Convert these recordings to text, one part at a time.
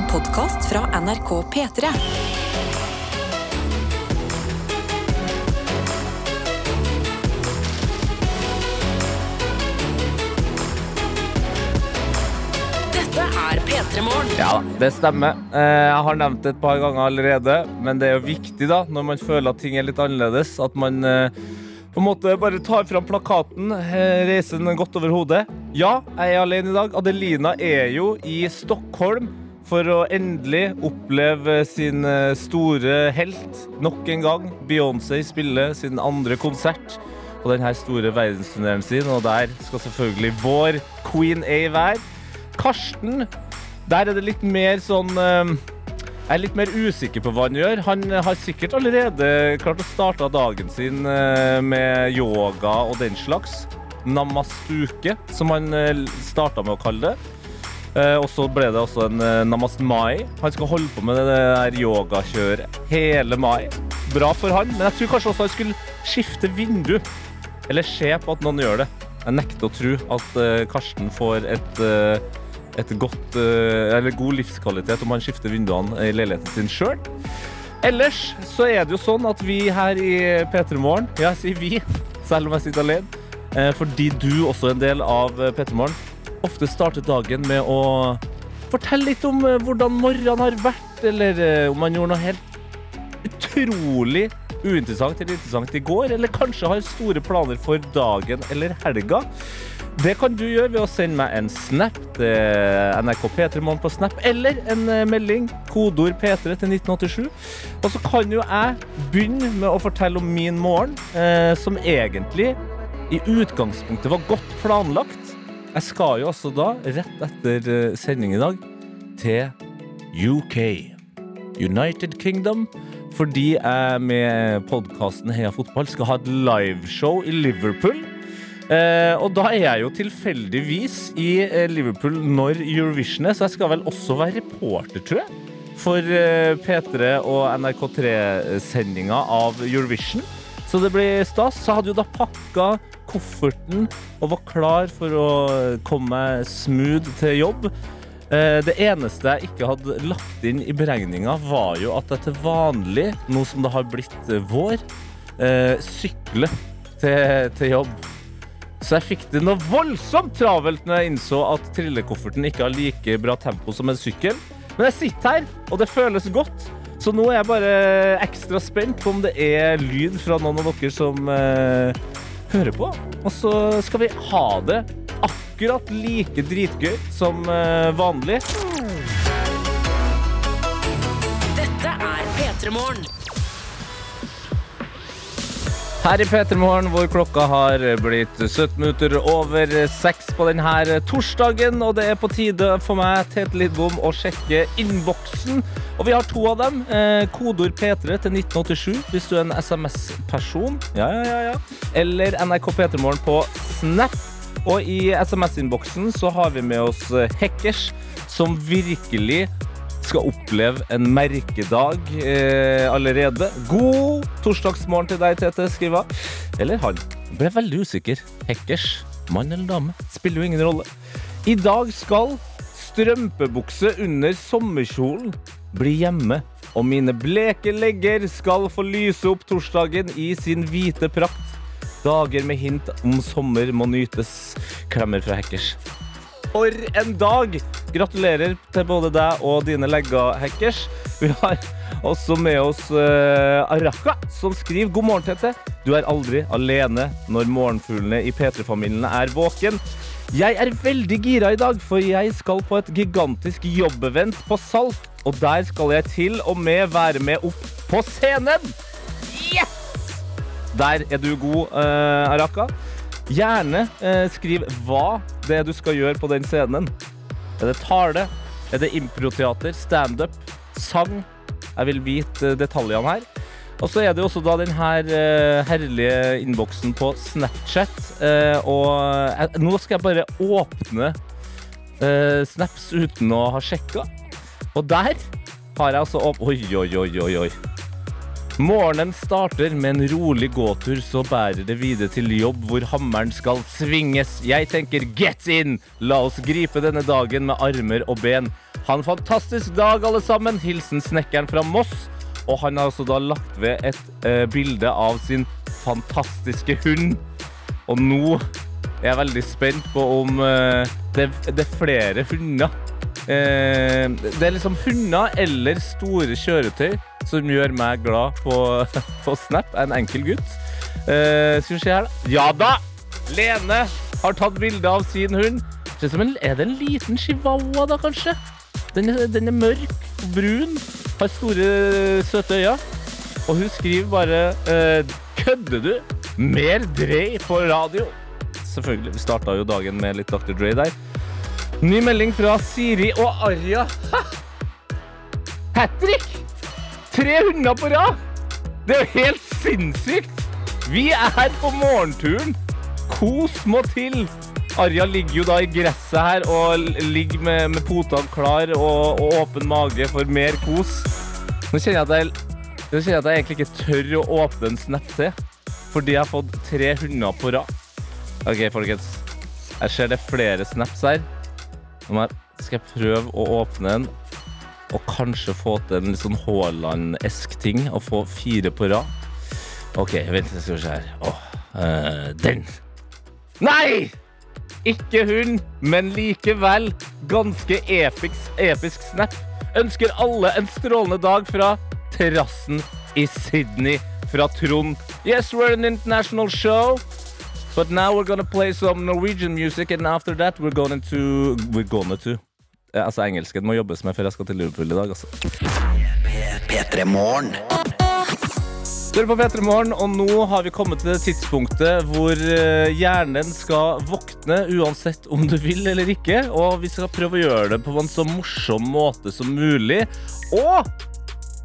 En podkast fra NRK P3. Dette er P3 Morgen. Ja, det stemmer. Eh, Jeg har nevnt det et par ganger allerede, men det er jo viktig da, når man føler at ting er litt annerledes, at man eh, på en måte bare tar fram plakaten, eh, reiser den godt over hodet. Ja, jeg er alene i dag. Adelina er jo i Stockholm for å endelig oppleve sin eh, store helt nok en gang. Beyoncé spiller sin andre konsert på denne store verdensturneren sin, og der skal selvfølgelig vår Queen A være. Karsten, der er det litt mer sånn eh, Jeg er litt mer usikker på hva han gjør. Han har sikkert allerede klart å starte dagen sin eh, med yoga og den slags. Namastuke, som han starta med å kalle det. Eh, og så ble det også en Namast namaste mai. Han skal holde på med det der yogakjøret hele mai. Bra for han, men jeg tror kanskje også han skulle skifte vindu. Eller se på at noen gjør det. Jeg nekter å tro at eh, Karsten får et, eh, et godt, eh, god livskvalitet om han skifter vinduene i leiligheten sin sjøl. Ellers så er det jo sånn at vi her i P3 Morgen Ja, jeg sier vi, selv om jeg sitter alene. eh, Fordi du også er en del av P3 Morgen. Ofte starter dagen med å fortelle litt om eh, hvordan morgenen har vært, eller eh, om man gjorde noe helt utrolig uinteressant eller interessant i går, eller kanskje har store planer for dagen eller helga. Det kan du gjøre ved å sende meg en snap til NRK P3 Morgen på Snap, eller en eh, melding, kodeord P3 til 1987. Og så kan jo jeg begynne med å fortelle om min morgen, eh, som egentlig i utgangspunktet var godt planlagt. Jeg skal jo altså da, rett etter eh, sending i dag, til UK. United Kingdom. Fordi jeg med podkasten Heia fotball skal ha et liveshow i Liverpool. Eh, og da er jeg jo tilfeldigvis i eh, Liverpool når Eurovision er, så jeg skal vel også være reporter, tror jeg. For eh, P3 og NRK3-sendinga av Eurovision. Så det blir stas. Så hadde jo da pakka kofferten og var klar for å komme smooth til jobb. Eh, Det eneste jeg ikke hadde lagt inn i beregninga, var jo at jeg til vanlig, nå som det har blitt eh, vår, eh, sykler til, til jobb. Så jeg fikk det noe voldsomt travelt når jeg innså at trillekofferten ikke har like bra tempo som en sykkel. Men jeg sitter her, og det føles godt. Så nå er jeg bare ekstra spent på om det er lyd fra noen av dere som eh, hører på. Og så skal vi ha det akkurat like dritgøy som eh, vanlig. Dette er P3 Morgen. Her i P3 Morgen, hvor klokka har blitt 17 minutter over seks på denne torsdagen. Og det er på tide for meg, Tete Lidbom, å sjekke innboksen. Og vi har to av dem. Eh, kodord P3 til 1987 hvis du er en SMS-person. Ja, ja, ja, ja. Eller NRK P3 Morgen på Snap. Og i SMS-innboksen så har vi med oss Hekkers, som virkelig skal oppleve en merkedag eh, allerede. God torsdagsmorgen til deg, Tete, skriver hun. Eller han. Ble veldig usikker. Hekkers. Mann eller dame. Spiller jo ingen rolle. I dag skal strømpebukse under sommerkjolen bli hjemme. Og mine bleke legger skal få lyse opp torsdagen i sin hvite prakt. Dager med hint om sommer må nytes. Klemmer fra Hackers. For en dag! Gratulerer til både deg og dine legger, Hackers. Vi har også med oss uh, Araka, som skriver God morgen, Tete. Du er aldri alene når morgenfuglene i P3-familien er våken. Jeg er veldig gira i dag, for jeg skal på et gigantisk jobbevent på Salt. Og der skal jeg til og med være med opp på scenen! Yes! Der er du god, uh, Araka. Gjerne eh, skriv hva det er du skal gjøre på den scenen. Er det tale? Er det improteater? Standup? Sang? Jeg vil vite detaljene her. Og så er det også da den her eh, herlige innboksen på Snapchat. Eh, og jeg, nå skal jeg bare åpne eh, snaps uten å ha sjekka. Og der har jeg altså. Oi, oi, oi, oi, oi. Morgenen starter med en rolig gåtur, så bærer det videre til jobb hvor hammeren skal svinges. Jeg tenker get in! La oss gripe denne dagen med armer og ben. Ha en fantastisk dag, alle sammen. Hilsen snekkeren fra Moss. Og han har også da lagt ved et eh, bilde av sin fantastiske hund. Og nå er jeg veldig spent på om eh, det, det er flere hunder. Eh, det er liksom hunder eller store kjøretøy som gjør meg glad på, på Snap. En enkel gutt. Eh, skal vi se her, da. Ja da! Lene har tatt bilde av sin hund. Er det en liten chihuahua, da, kanskje? Den er, den er mørk og brun. Har store, søte øyne. Og hun skriver bare eh, Kødder du? Mer Dre på radio. Selvfølgelig. Vi starta jo dagen med litt Dr. Dre der. Ny melding fra Siri og Arja. Hat trick! Tre hunder på rad! Det er jo helt sinnssykt! Vi er på morgenturen. Kos må til. Arja ligger jo da i gresset her og ligger med, med potene klar og, og åpen mage for mer kos. Nå kjenner jeg at jeg, nå kjenner jeg at jeg egentlig ikke tør å åpne en snap til, fordi jeg har fått tre hunder på rad. Ok, folkens. Jeg ser det er flere snaps her. Nå meg. skal jeg prøve å åpne en og kanskje få til en litt sånn Haaland-esk ting og få fire på rad. OK, vent, skal vi se her. Åh, øh, den. Nei! Ikke hun, men likevel ganske episk, episk snap. Ønsker alle en strålende dag fra terrassen i Sydney fra Trond. Yes, we're an international show. But now we're gonna play some Norwegian music, and after that we're gonna to We're gonna to ja, Altså, engelsken må jobbes med før jeg skal til Liverpool i dag, altså. P3 Morgen. Du på P3 Morgen, og nå har vi kommet til det tidspunktet hvor eh, hjernen skal våkne uansett om du vil eller ikke. Og vi skal prøve å gjøre det på en så morsom måte som mulig. Og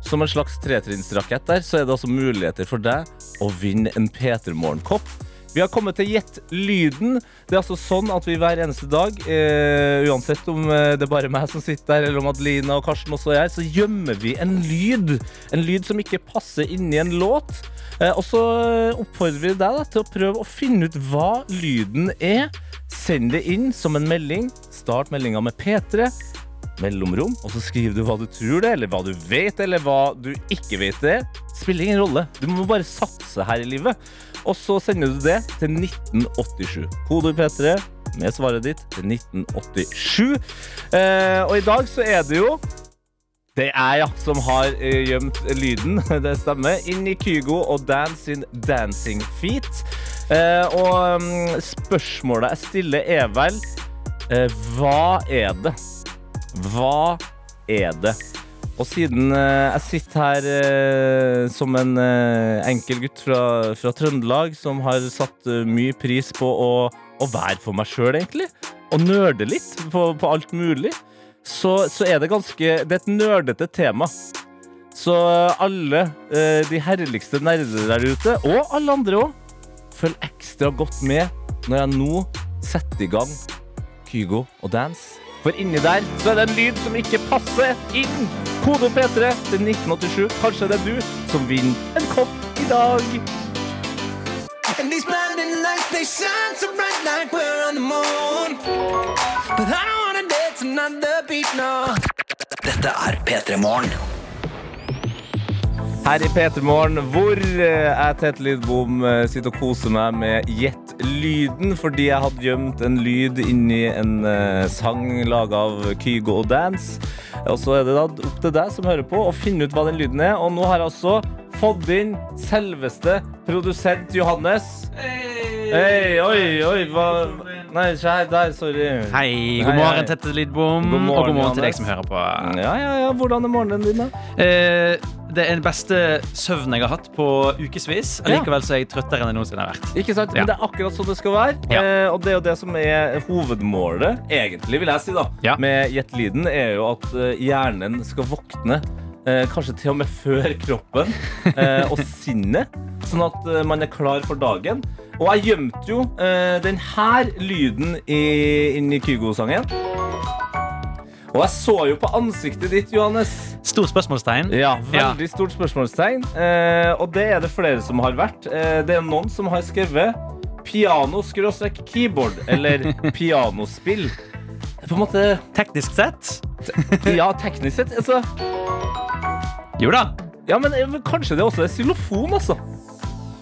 som en slags tretrinnsrakett der, så er det altså muligheter for deg å vinne en P3 Morgen-kopp. Vi har kommet til Gjett lyden. Det er altså sånn at vi hver eneste dag, eh, uansett om eh, det er bare meg som sitter der, eller om Adelina og Karsten også er så gjemmer vi en lyd. En lyd som ikke passer inni en låt. Eh, og så oppfordrer vi deg da, til å prøve å finne ut hva lyden er. Send det inn som en melding. Start meldinga med P3 mellomrom, og så skriver du hva du tror det, eller hva du vet, eller hva du ikke vet det. Spiller ingen rolle. Du må bare satse her i livet. Og så sender du det til 1987. Kodeord P3 med svaret ditt til 1987. Eh, og i dag så er det jo det er ja, som har eh, gjemt lyden. Det stemmer. Inn i Kygo og Dan sin Dancing Feet. Eh, og mm, spørsmålet jeg stiller er vel eh, Hva er det? Hva er det? Og siden eh, jeg sitter her eh, som en eh, enkel gutt fra, fra Trøndelag som har satt mye pris på å, å være for meg sjøl, egentlig, og nerde litt på, på alt mulig, så, så er det ganske Det er et nerdete tema. Så alle de herligste nerder der ute, og alle andre òg, følg ekstra godt med når jeg nå setter i gang Kygo og Dance. For inni der så er det en lyd som ikke passer inn. Kode P3 til 1987. Kanskje det er du som vinner en kopp i dag. And these blinding lights, they shine so bright like we're on the moon. But I don't wanna dance another beat, no. Dette er P3 Morgen. Her i P3 Morgen, hvor eh, jeg, Tete Lidbom, eh, sitter og koser meg med Gjett lyden, fordi jeg hadde gjemt en lyd inni en uh, sang laga av Kygo og Dance. Og så er det da opp til deg som hører på, å finne ut hva den lyden er. Og nå har jeg også fått inn selveste produsent Johannes. Hei, oi, oi, hva Nei, ikke her, der, sorry. Hei, god morgen. Tette Lidbom. God morgen, og god morgen til deg som hører på. Ja, ja, ja, hvordan er morgenen din, da? Eh, det er den beste søvnen jeg har hatt på ukevis. Likevel så er jeg trøttere enn jeg noensinne har vært. Ikke sant? Men det er akkurat sånn det skal være. Ja. Eh, og det er jo det som er hovedmålet, egentlig, vil jeg si, da, Ja. med Gjett lyden, er jo at eh, hjernen skal våkne. Eh, kanskje til og med før kroppen eh, og sinnet, sånn at eh, man er klar for dagen. Og jeg gjemte jo eh, den her lyden i, inni Kygo-sangen. Og jeg så jo på ansiktet ditt, Johannes. Stort spørsmålstegn. Ja, Veldig stort spørsmålstegn. Eh, og det er det flere som har vært. Eh, det er noen som har skrevet piano-keyboard eller pianospill. Er På en måte Teknisk sett Ja, teknisk sett. Altså, Jo da. ja, men eh, kanskje det også er xylofon, altså.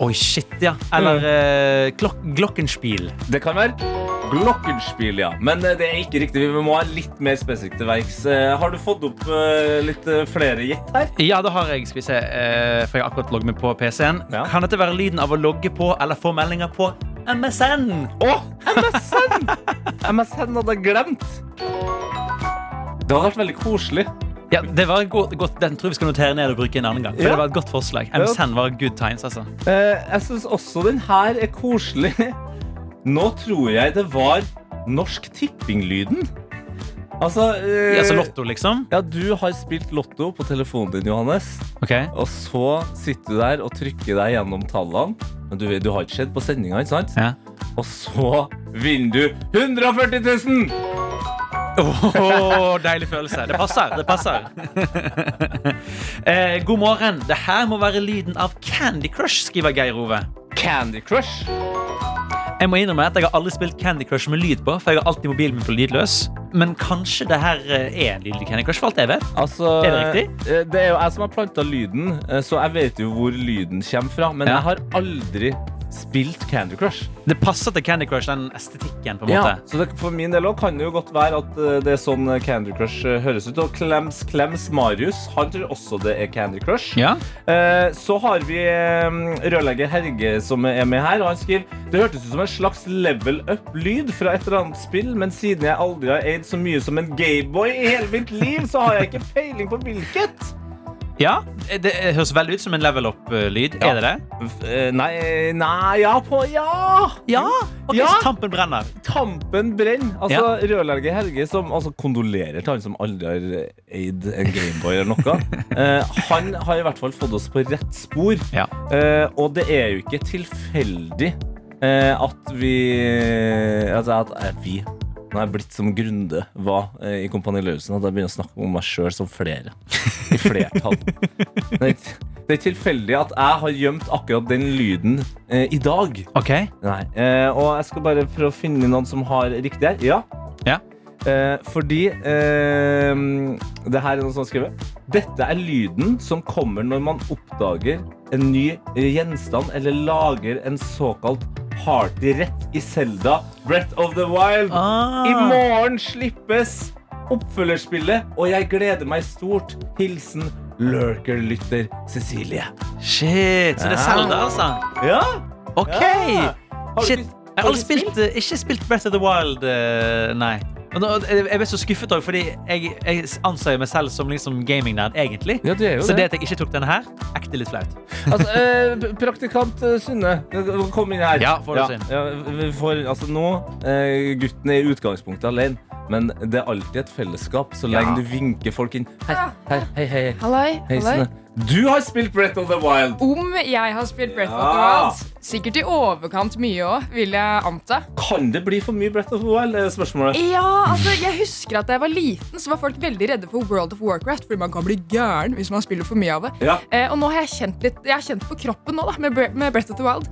Oi, shit, ja. Eller eh, klok glockenspiel. Det kan være glockenspiel, ja. Men eh, det er ikke riktig. Vi må ha litt mer spesifikt til verks. Eh, Har du fått opp litt flere gjett her? Ja, det har jeg. Skal vi se. for jeg har akkurat logget meg på PC-en. Ja. Kan dette være lyden av å logge på eller få meldinger på MSN? Å, MSN! MSN hadde jeg glemt. Det hadde vært veldig koselig. Ja, det var godt, godt, Den tror jeg vi skal notere ned og bruke en annen gang. For Ja. det var et godt forslag. MSN var good times, altså. Eh, jeg syns også den her er koselig. Nå tror jeg det var Norsk Tipping-lyden. Altså eh, Ja, så Lotto, liksom? Ja, du har spilt Lotto på telefonen din, Johannes. Okay. Og så sitter du der og trykker deg gjennom tallene. Men du, du har ikke sett på sendinga, ikke sant? Ja. Og så vinner du 140 000! Åh, deilig følelse. Det passer. det passer eh, God morgen. Det her må være lyden av Candy Crush, skriver Geir Ove. Candy Crush. Jeg må innrømme at jeg har aldri spilt Candy Crush med lyd på, for jeg har alltid mobilen min på lydløs. Men kanskje det her eh, er en lyd i Candy Crush, for alt jeg vet. Altså, Er det riktig? eh, Det er jo jeg som har planta lyden, eh, så jeg vet jo hvor lyden kommer fra. Men Ja. jeg har aldri spilt Candy Crush. Det passer til Candy Crush, den estetikken. på en Ja, måte så det, for min del også kan det jo godt være at eh, det er sånn eh, Candy Crush eh, høres ut. Og Klems Klems Marius han tror også det er Candy Crush. Ja. Eh, så har vi eh, rørlegger Herge som er med her, og han skriver Det hørtes ut som en slags level up-lyd fra et eller annet spill, men siden jeg aldri har eid så mye som en Gayboy i hele mitt liv, så har jeg ikke peiling på hvilket. Ja, Det det høres veldig ut som en level up-lyd. Ja. Er det det? Eh, Nei, nei Ja, på Ja! Ja. Ok, Ja. Tampen brenner. Tampen brenner. Altså, Rørlegger Helge, som altså, kondolerer til han som aldri har eid en Gameboy eller noe. Eh, han har i hvert fall fått oss på rett spor. Ja. Eh, og det er jo ikke tilfeldig eh, at vi Altså at eh, vi Nå er jeg blitt som Grunde var eh, i Kompani Lauritzen, at jeg begynner å snakke om meg sjøl som flere. I flertall. det, er, det er tilfeldig at jeg har gjemt akkurat den lyden eh, i dag. Ok. Nei. Eh, og jeg skal bare prøve å finne noen som har riktig her. Ja. Ja. Eh, fordi eh, Det her er noe som har skrevet. Dette er lyden som kommer når man oppdager en ny gjenstand eller lager en såkalt partyrett i Selda Brett of the Wild. Ah. I morgen slippes oppfølgerspillet, og jeg gleder meg stort. Hilsen Lurker-lytter Cecilie. Shit, så det er Selda, altså? Ja! Ok. Ja. Har Shit. spilt- Jeg har aldri spilt, eh, ikke spilt Breath of the Wild, eh, nei. Jeg ble så skuffet òg, fordi jeg, jeg anser meg selv som liksom gaming-nerd, egentlig. Ja, er jo Så det det. at jeg ikke tok denne her, ekte litt flaut. Altså, eh, praktikant Synne, eh, kom inn her. Ja, får du inn. Ja, for, altså nå, eh, gutten er i utgangspunktet alene, men det er alltid et fellesskap så lenge Ja. du vinker folk inn. Hei, hei, hei, hei. Halløy. hei Halløy. Du har spilt Breath of the Wild. Om jeg har spilt Breath of the Wild, sikkert i overkant mye òg, vil jeg anta. Kan det bli for mye Breath of the Wild? er spørsmålet. Ja, altså Jeg husker at da jeg var liten, så var folk veldig redde for World of Warcraft. Fordi man kan bli gæren hvis man spiller for mye av det. Ja. Eh, og nå har jeg kjent litt Jeg har kjent på kroppen nå da med, med Breath of the Wild.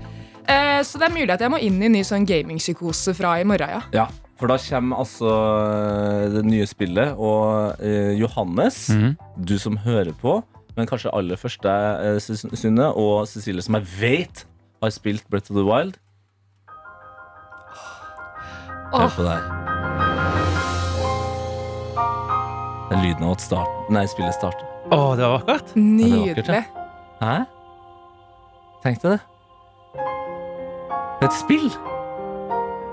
Eh, så det er mulig at jeg må inn i en ny sånn gamingpsykose fra i morgen. ja ja, for da kommer altså eh, det nye spillet, og eh, Johannes, Mhm. du som hører på, men kanskje aller først deg, eh, Sunne, og Cecilie, som jeg vet har spilt Breath of the Wild. Hør Åh. på det her. Det er lyden av at start, nei, spillet starter. Å, det var vakkert. Nydelig. Hæ? Tenk deg det. Det er et spill.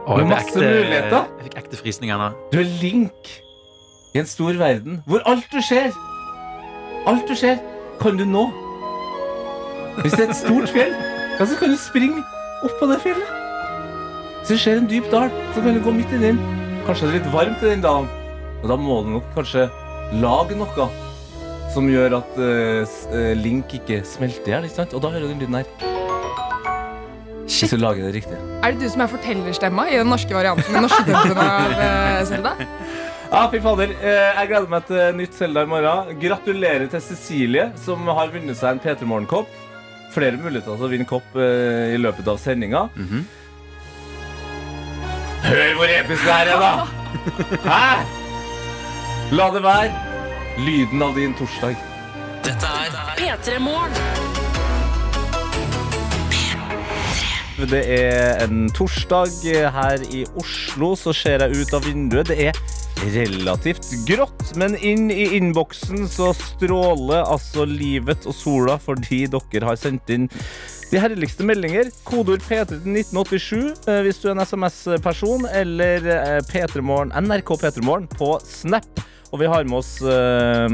Å, Med masse ekte- muligheter. Jeg fikk ekte frysninger nå. Du er Link i en stor verden hvor alt du ser, alt du ser, kan du nå. Hvis det er et stort fjell, ja, så kan du springe opp på det fjellet. Hvis du ser en dyp dal, så kan du gå midt i den. Kanskje det er litt varmt i den dalen. Og da må du nok kanskje lage noe som gjør at uh, eh, Link ikke smelter i hjel. ikke sant? Og da hører du den lyden her. Hvis du lager det riktig. Er det du som er fortellerstemma i den norske varianten? Den norske av eh, Zelda? Ja, fy fader. Eh, Jeg gleder meg til nytt Selda i morgen. Gratulerer til Cecilie, som har vunnet seg en P3 Morgen-kopp. Flere muligheter til å vinne kopp eh, i løpet av sendinga. Hør hvor episk det her er, da! Hæ? La det være lyden av din torsdag. Dette er P3 Morgen. Det er en torsdag her i Oslo, så ser jeg ut av vinduet. Det er relativt grått, men inn i innboksen så stråler altså livet og sola fordi dere har sendt inn de herligste meldinger. Kodeord P3 til 1987 eh, hvis du er en SMS-person, eller eh, P3morgen, NRK P3morgen på Snap. Og vi har med oss uh,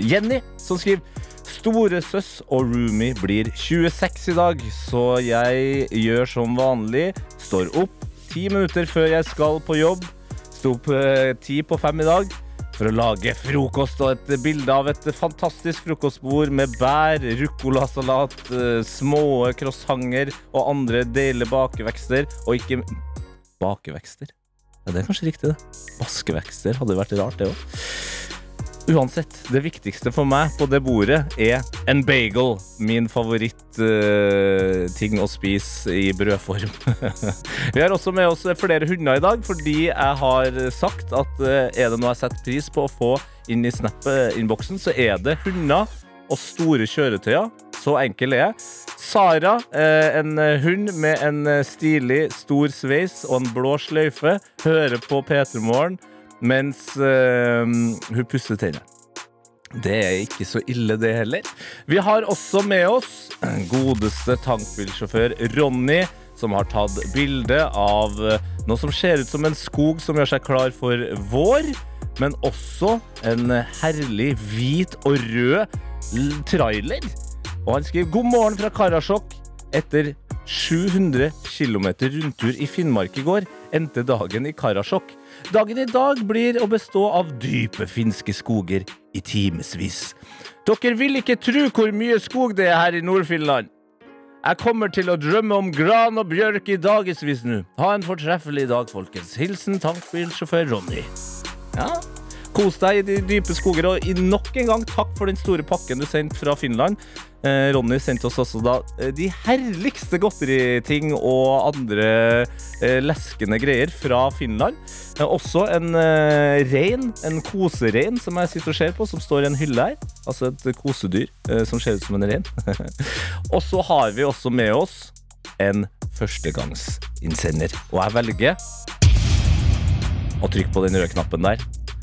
Jenny, som skriver Storesøs og roomie blir 26 i dag, så jeg gjør som vanlig. Står opp ti minutter før jeg skal på jobb. Sto opp eh, ti på fem i dag for å lage frokost og et bilde av et fantastisk frokostbord med bær, ruccolasalat, eh, små croissanter og andre deilige bakevekster. Og ikke Bakevekster? Ja, det er kanskje riktig, det. Baskevekster hadde vært rart, det òg. Uansett, det viktigste for meg på det bordet er en bagel. Min favoritt-ting å spise i brødform. Vi har også med oss flere hunder i dag, fordi jeg har sagt at uh, er det noe jeg setter pris på å få inn i Snap-innboksen, så er det hunder og store kjøretøyer. Så enkel er jeg. Sara, eh, en hund med en eh, stilig, stor sveis og en blå sløyfe, hører på P3 Morgen mens eh, hun pusser tennene. Det er ikke så ille, det heller. Vi har også med oss godeste tankbilsjåfør Ronny, som har tatt bilde av eh, noe som ser ut som en skog som gjør seg klar for vår, men også en herlig hvit og rød trailer. Og han skriver 'God morgen fra Karasjok'. Etter 700 km rundtur i Finnmark i går endte dagen i Karasjok. Dagen i dag blir å bestå av dype finske skoger i timevis. Dere vil ikke tro hvor mye skog det er her i Nord-Finland. Jeg kommer til å drømme om gran og bjørk i dagevis nå. Ha en fortreffelig dag, folkens. Hilsen tankbilsjåfør Ronny. Ja, Kos deg i de dype skoger, og nok en gang takk for den store pakken du sendte fra Finland. Eh, Ronny sendte oss også da eh, de herligste godteriting og andre eh, leskende greier fra Finland. Eh, også en eh, rein, en koserein, som jeg sitter og ser på, som står i en hylle her. Altså et kosedyr eh, som ser ut som en rein. og så har vi også med oss en førstegangsinnsender. Og jeg velger å trykke på den røde knappen der.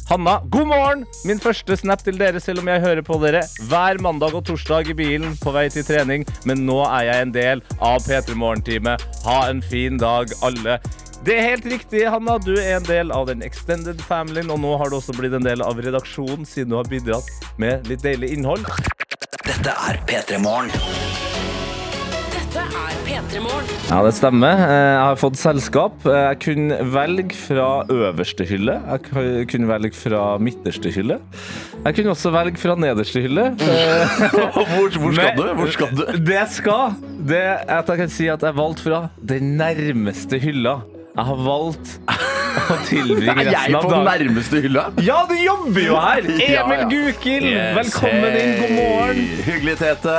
Hanna, god morgen! Min første snap til dere, selv om jeg hører på dere hver mandag og torsdag i bilen på vei til trening. Men nå er jeg en del av P3 Morgen-teamet. Ha en fin dag, alle. Det er helt riktig, Hanna. Du er en del av den extended familien. og nå har du også blitt en del av redaksjonen, siden du har bidratt med litt deilig innhold. Dette er P3 Morgen. Dette er P3 Morgen. Ja, det stemmer. Eh, Jeg har fått selskap. Eh, Jeg kunne velge fra øverste hylle. Jeg kunne velge fra midterste hylle. Jeg kunne også velge fra nederste hylle. Hvor, hvor skal Men- du? Hvor skal du? Det jeg skal, det er at jeg kan si at jeg valgte fra den nærmeste hylla. Jeg har valgt å tilbringe Er resten av dagen nærmeste hylle? Ja, du jobber jo her! Emil ja. Gukild, velkommen inn. God morgen. Hyggelig, Tete.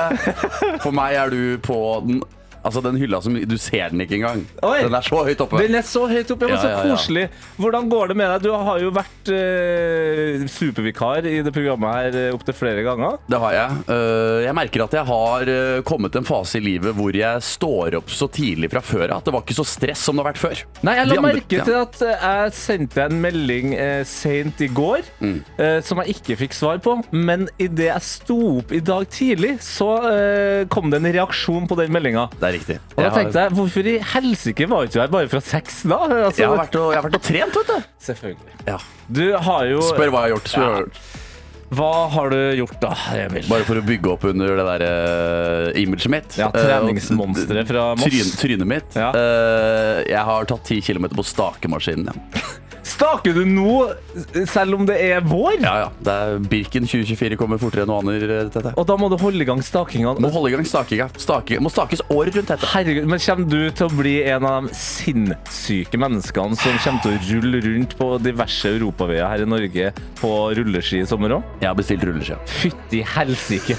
For meg er du på den Altså den hylla som Du ser den ikke engang. Oi. Den er så høyt oppe. Den er så høyt oppe, Ja, så ja, ja. koselig. Hvordan går det med deg? Du har jo vært uh, supervikar i det programmet her uh, opptil flere ganger. Det har jeg. Uh, Jeg merker at jeg har uh, kommet en fase i livet hvor jeg står opp så tidlig fra før at det var ikke så stress som det har vært før. Nei, jeg la andre- merke til at jeg sendte en melding uh, sent i går Mm. som jeg ikke fikk svar på. Men idet jeg sto opp i dag tidlig, så kom det en reaksjon på den meldinga. Det er riktig. Og da tenkte jeg, hvorfor i helsike var ikke du her bare fra seks da? Altså, jeg har vært og, jeg har vært og trent, vet du. Selvfølgelig. Ja. Du har jo Spør hva jeg har gjort. Spør hva jeg har gjort. Hva har du gjort da, Emil? Bare for å bygge opp under det der eh, imaget mitt. Ja, Eh, treningsmonsteret fra Moss. Tryn, trynet mitt. Ja. Eh, jeg har tatt ti km på stakemaskinen. Ja. Staker du nå, selv om det er vår? ja, ja. Det er Birken 2024 kommer fortere enn noe annet. eh, Tete. Og da må du holde i gang stakingene. Må holde i gang stakinga. Stake, må stakes året rundt. Tete. Herregud, men Kommer du til å bli en av de sinnssyke menneskene som kommer til å rulle rundt på diverse europaveier her i Norge på rulleski i sommer òg? Jeg har bestilt rulleski. Fytti helsike!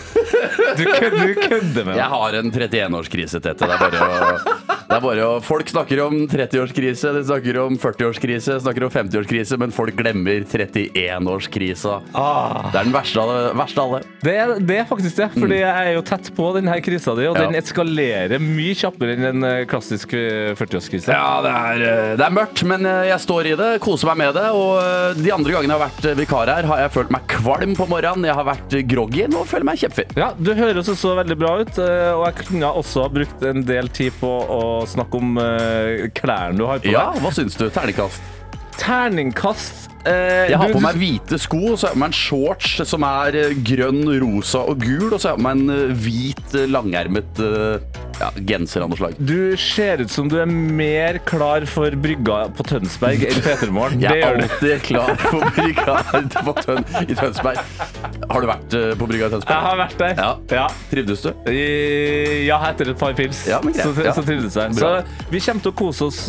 Du, kødder, du kødder med Jeg har en 31-årskrise, Tete. Det er bare å, det er bare å Folk snakker om 30-årskrise, de snakker om 40-årskrise, snakker om 50-årskrise, men folk glemmer 31-årskrisa. Ah, Det er den verste av, verste av alle. det, er, det er faktisk det, fordi jeg er jo tett på denne krisa di, og Mm. Ja. den eskalerer mye kjappere enn en eh, klassisk eh, 40-årskrise. Ja, det er, eh, det er mørkt, men eh, jeg står i det, koser meg med det. Og eh, de andre gangene jeg har vært eh, vikar her, har jeg følt meg kvalm på morgenen. Jeg har vært eh, groggy nå føler meg kjempefin. Ja, Du høres også veldig bra ut, eh, og jeg kunne også ha brukt en del tid på å snakke om eh, klærne du har på deg. Ja, hva syns du? Terningkast. Terningkast eh, Jeg har på meg hvite sko, og så har jeg på meg en shorts som er eh, grønn, rosa og gul, og så har jeg på meg en eh, hvit, eh, langermet ja, genser av noe slag. Du ser ut som du er mer klar for brygga på Tønsberg enn P3morgen. Jeg er alltid klar for brygga på Tøn i Tønsberg. Har du vært på brygga i Tønsberg? Jeg har vært der. Ja. Ja. Trivdes du? I- Ja, etter et par pils. Ja, så, Ja. så trivdes jeg. Bra. Så vi kommer til å kose oss,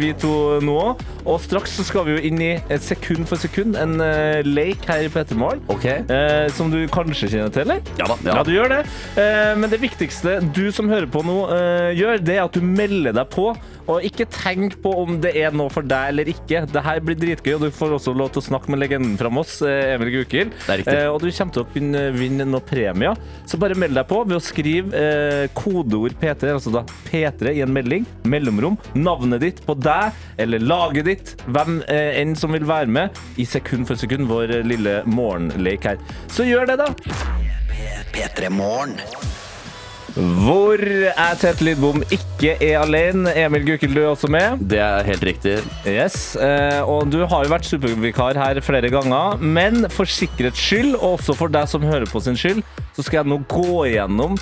vi to nå òg. Og straks så skal vi jo inn i et sekund for sekund, en uh, lek her i P3morgen. Ok. uh, som du kanskje kjenner til, eller? Ja da. Ja, Ja. du gjør det. Uh, men det viktigste du som hører på nå, eh, gjør, det er at du melder deg på. Og ikke tenk på om det er noe for deg eller ikke. Det her blir dritgøy, og du får også lov til å snakke med legenden fra Moss, eh, Emil Gukild. Eh, og du kommer til å kunne vinne noen premier. Så bare meld deg på ved å skrive eh, kodeord P3, altså da P3 i en melding, mellomrom, navnet ditt på deg eller laget ditt, hvem eh, enn som vil være med, i sekund for sekund, vår lille morgenlek her. Så gjør det, da! P3 Morgen. Hvor er Tete Lidbom, ikke er alene. Emil Gukild, du er også med. Det er helt riktig. Yes, eh, og Du har jo vært supervikar her flere ganger, men for sikkerhets skyld, og også for deg som hører på sin skyld, så skal jeg nå gå igjennom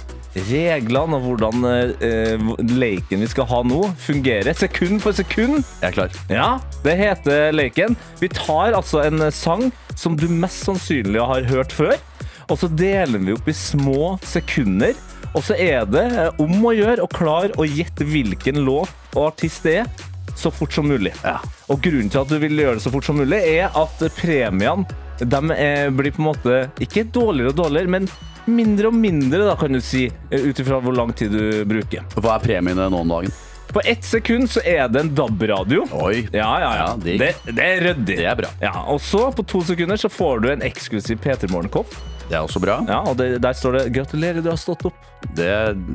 reglene og hvordan eh, leken vi skal ha nå, fungerer. Sekund for sekund. Jeg er klar. Ja, det heter leken. Vi tar altså en sang som du mest sannsynlig har hørt før, og så deler vi opp i små sekunder. Og så er det eh, om å gjøre å klare å gjette hvilken låt og artist det er, så fort som mulig. Ja. Og grunnen til at du vil gjøre det så fort som mulig, er at premiene de eh, blir på en måte ikke dårligere og dårligere, men mindre og mindre, da, kan du si, eh, ut ifra hvor lang tid du bruker. Hva er premiene nå om dagen? På ett sekund så er det en DAB-radio. Oi. Ja, ja, ja. Ja, det, det er ryddig. Det er bra. Ja, og så, på to sekunder, så får du en eksklusiv P3 Morgenkopp. Det er også bra. Ja, og det, der står det 'Gratulerer, du har stått opp'. Det,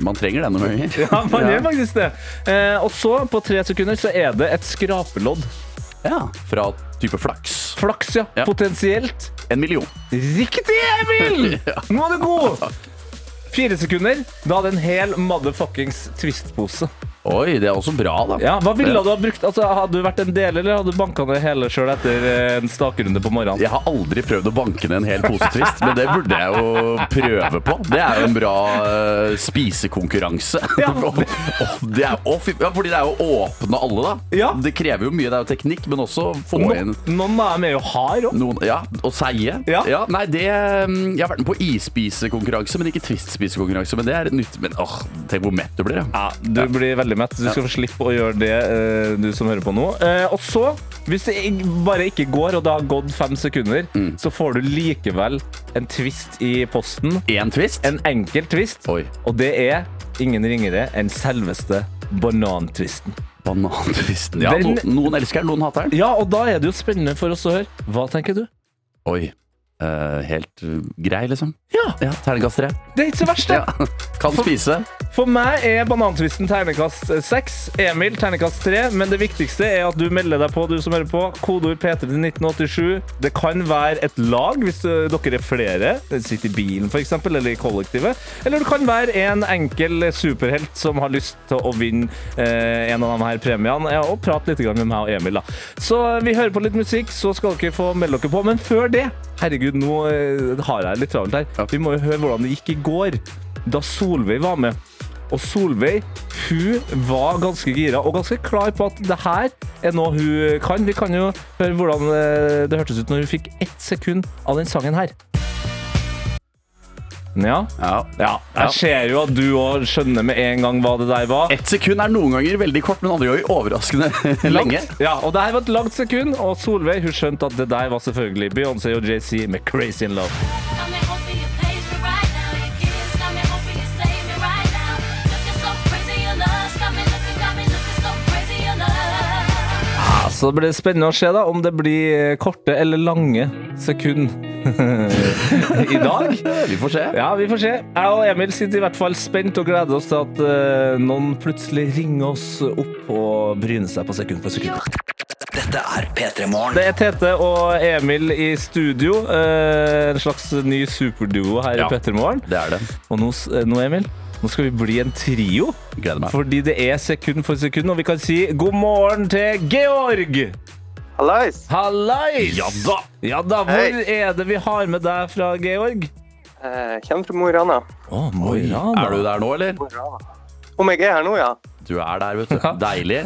man trenger det noen ganger. Ja, man gjør faktisk det. Eh, og så, på tre sekunder, så er det et skrapelodd. Ja. Fra type flaks. Flaks, ja. Ja. Potensielt. En million. Riktig, Emil! Nå er du god! Fire sekunder. Da hadde en hel motherfuckings Twist-pose. Oi, det er også bra, da. Ja, hva ville du ha brukt? Altså, hadde du vært en del, eller hadde du banka ned hele sjøl etter eh, en stakerunde på morgenen? Jeg har aldri prøvd å banke ned en hel pose Twist, men det burde jeg jo prøve på. Det er jo en bra uh, spisekonkurranse. Ja. Det er, og, ja, fordi det er jo å åpne alle, da. Ja. Det krever jo mye, det er jo teknikk, men også få No, inn noen av dem er jo hard òg. Ja, og seige. Ja. nei, det mm, Jeg har vært med på isspisekonkurranse, men ikke Twist-spisekonkurranse. Men det er nytt Men åh, tenk hvor mett du blir, ja. Ja, du blir veldig mett. Du skal få slippe å gjøre det, eh, du som hører på nå. Eh, og så, hvis det bare ikke går, og det har gått fem sekunder, så får du likevel en twist i posten. En twist? En enkel twist. Oi. Og det er ingen ringere enn selveste banantvisten. Banantvisten. Ja, Den- no, noen elsker den, noen hater den. Ja, og da er det jo spennende for oss å høre. Hva tenker du? Oi. Uh, helt grei, liksom. Ja, Ja, Terningkast tre. det er ikke så verst, det. Ja. Kan spise. For meg er banantvisten ternekast seks. Emil ternekast tre. Men det viktigste er at du melder deg på, du som hører på. Kodeord P3 til 1987. Det kan være et lag hvis uh, dere er flere. Sitter i bilen, f.eks., eller i kollektivet. Eller det kan være en enkel superhelt som har lyst til å vinne eh, en av de her premiene. Ja, og prate litt med meg og Emil, da. Så vi hører på litt musikk, så skal dere få melde dere på. Men før det, herregud, nå eh, har jeg litt travelt her. Vi må jo høre hvordan det gikk i går, da Solveig var med. Og Solveig hun var ganske gira og ganske klar på at det her er noe hun kan. Vi kan jo høre hvordan eh, det hørtes ut når hun fikk ett sekund av den sangen her. Ja. Ja. ja. Jeg ser jo at du òg skjønner med en gang hva det der var. Ett sekund er noen ganger veldig kort, men andre ganger overraskende lenge. Ja, og det her var et langt sekund, og Solveig hun skjønte at det der var selvfølgelig Beyoncé og JC med 'Crazy in Love'. Så det blir spennende å se da om det blir korte eller lange sekund i dag. Vi får se. Ja, vi får se. Jeg og Emil sitter i hvert fall spent og gleder oss til at uh, noen plutselig ringer oss opp og bryner seg på sekund for sekund. Dette er P3 Morgen. Det er Tete og Emil i studio. Uh, en slags ny superduo her Ja. i Pettermorgen. Det er det. Og nå, eh, nå, Emil, nå skal vi bli en trio. Gleder meg. Fordi det er sekund for sekund, og vi kan si god morgen til Georg! Hallais! Hallais! Ja da! Ja da, Hvor Hei. er det vi har med deg fra, Georg? Eh, kommer fra Mo i Rana. Å, Mo i Rana. Er du der nå, eller? Om jeg er her nå, ja? Du er der, vet du. Ja. Deilig.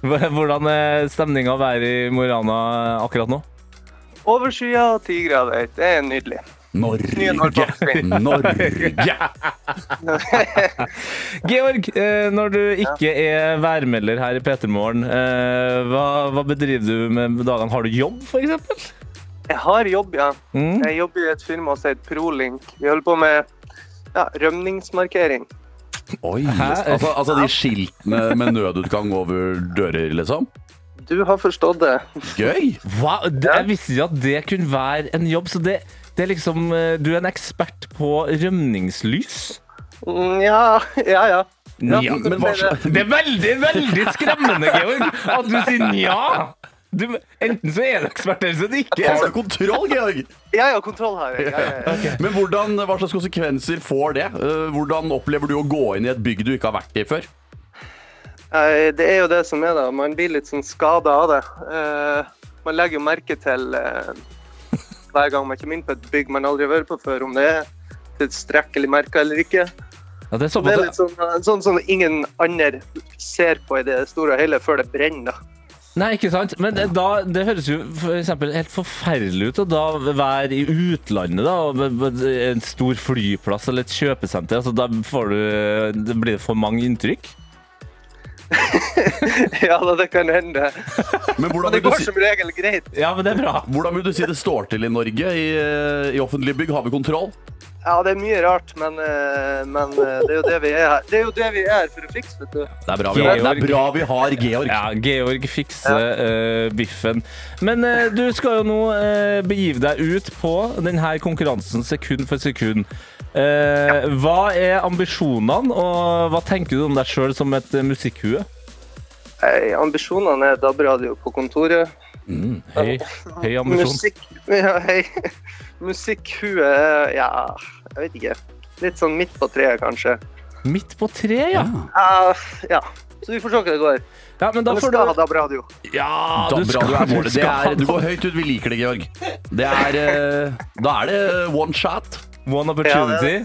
Hvordan er stemninga å være i Mo i Rana akkurat nå? Overskya og ti grader. Det er nydelig. Norge. Norge. Georg, eh, når du ikke er værmelder her i P3morgen, eh, hva, hva bedriver du med dagene? Har du jobb, f.eks.? Jeg har jobb, ja. Mm. Jeg jobber i et firma som heter Prolink. Vi holder på med ja, rømningsmarkering. Oi. Altså, altså de skiltene med nødutgang over dører, liksom? Du har forstått det. Gøy! Hva? Jeg visste ikke at det kunne være en jobb. Så det, det er liksom eh, Du er en ekspert på rømningslys? Mm, Ja, ja, ja. Ja, men hva det, Det er veldig, veldig skremmende, Georg, at du sier nja. Du, enten så er du ekspert, eller så er du ikke. Har du kontroll, Georg? ja, ja, kontroll har jeg. Ja, ja, ja. Men hvordan, hva slags konsekvenser får det? Eh, Hvordan opplever du å gå inn i et bygg du ikke har vært i før? Eh, Det er jo det som er, da. Man blir litt sånn skada av det. Eh, Man legger jo merke til hver gang man kommer inn på et bygg man aldri har vært på før, om det er tilstrekkelig merka eller ikke. Ja, det er Det er litt sånn, eh, sånn som ingen andre ser på i det store og hele før det brenner. Nei, ikke sant? Men det, da, det høres jo for eksempel helt forferdelig ut å da være i utlandet, da. En stor flyplass eller et kjøpesenter. Altså, da får du, det blir det for mange inntrykk. Ja, da, det kan hende. Men Men det går si, som regel greit. Ja, men det er bra. hvordan vil du si det står til i Norge? I, eh, i offentlige bygg har vi kontroll? Ja, det er mye rart, men, eh, men eh, det er jo det vi er her. Det er jo det vi er her for å fikse, vet du. Det er bra vi har, det er bra vi har Georg. Ja, Georg fikser eh, biffen. Men uh, du skal jo nå uh, begive deg ut på denne konkurransen sekund for sekund. Eh, hva er ambisjonene, og hva tenker du om deg sjøl som et uh, musikkhue? Hey, ambisjonene er DAB-radio på kontoret. Høy, høy ambisjon. Musikk ja, hei. Musikkhue ja, jeg vet ikke. Litt sånn midt på treet, kanskje. Midt på treet, ja. Ja, ja. Så vi får se hva det går. ja. Men da får skal ha DAB-radio. Ja, målet. Det skal er, du går høyt ut, vi liker det, Georg. Det er, eh, da er det one shot. One opportunity.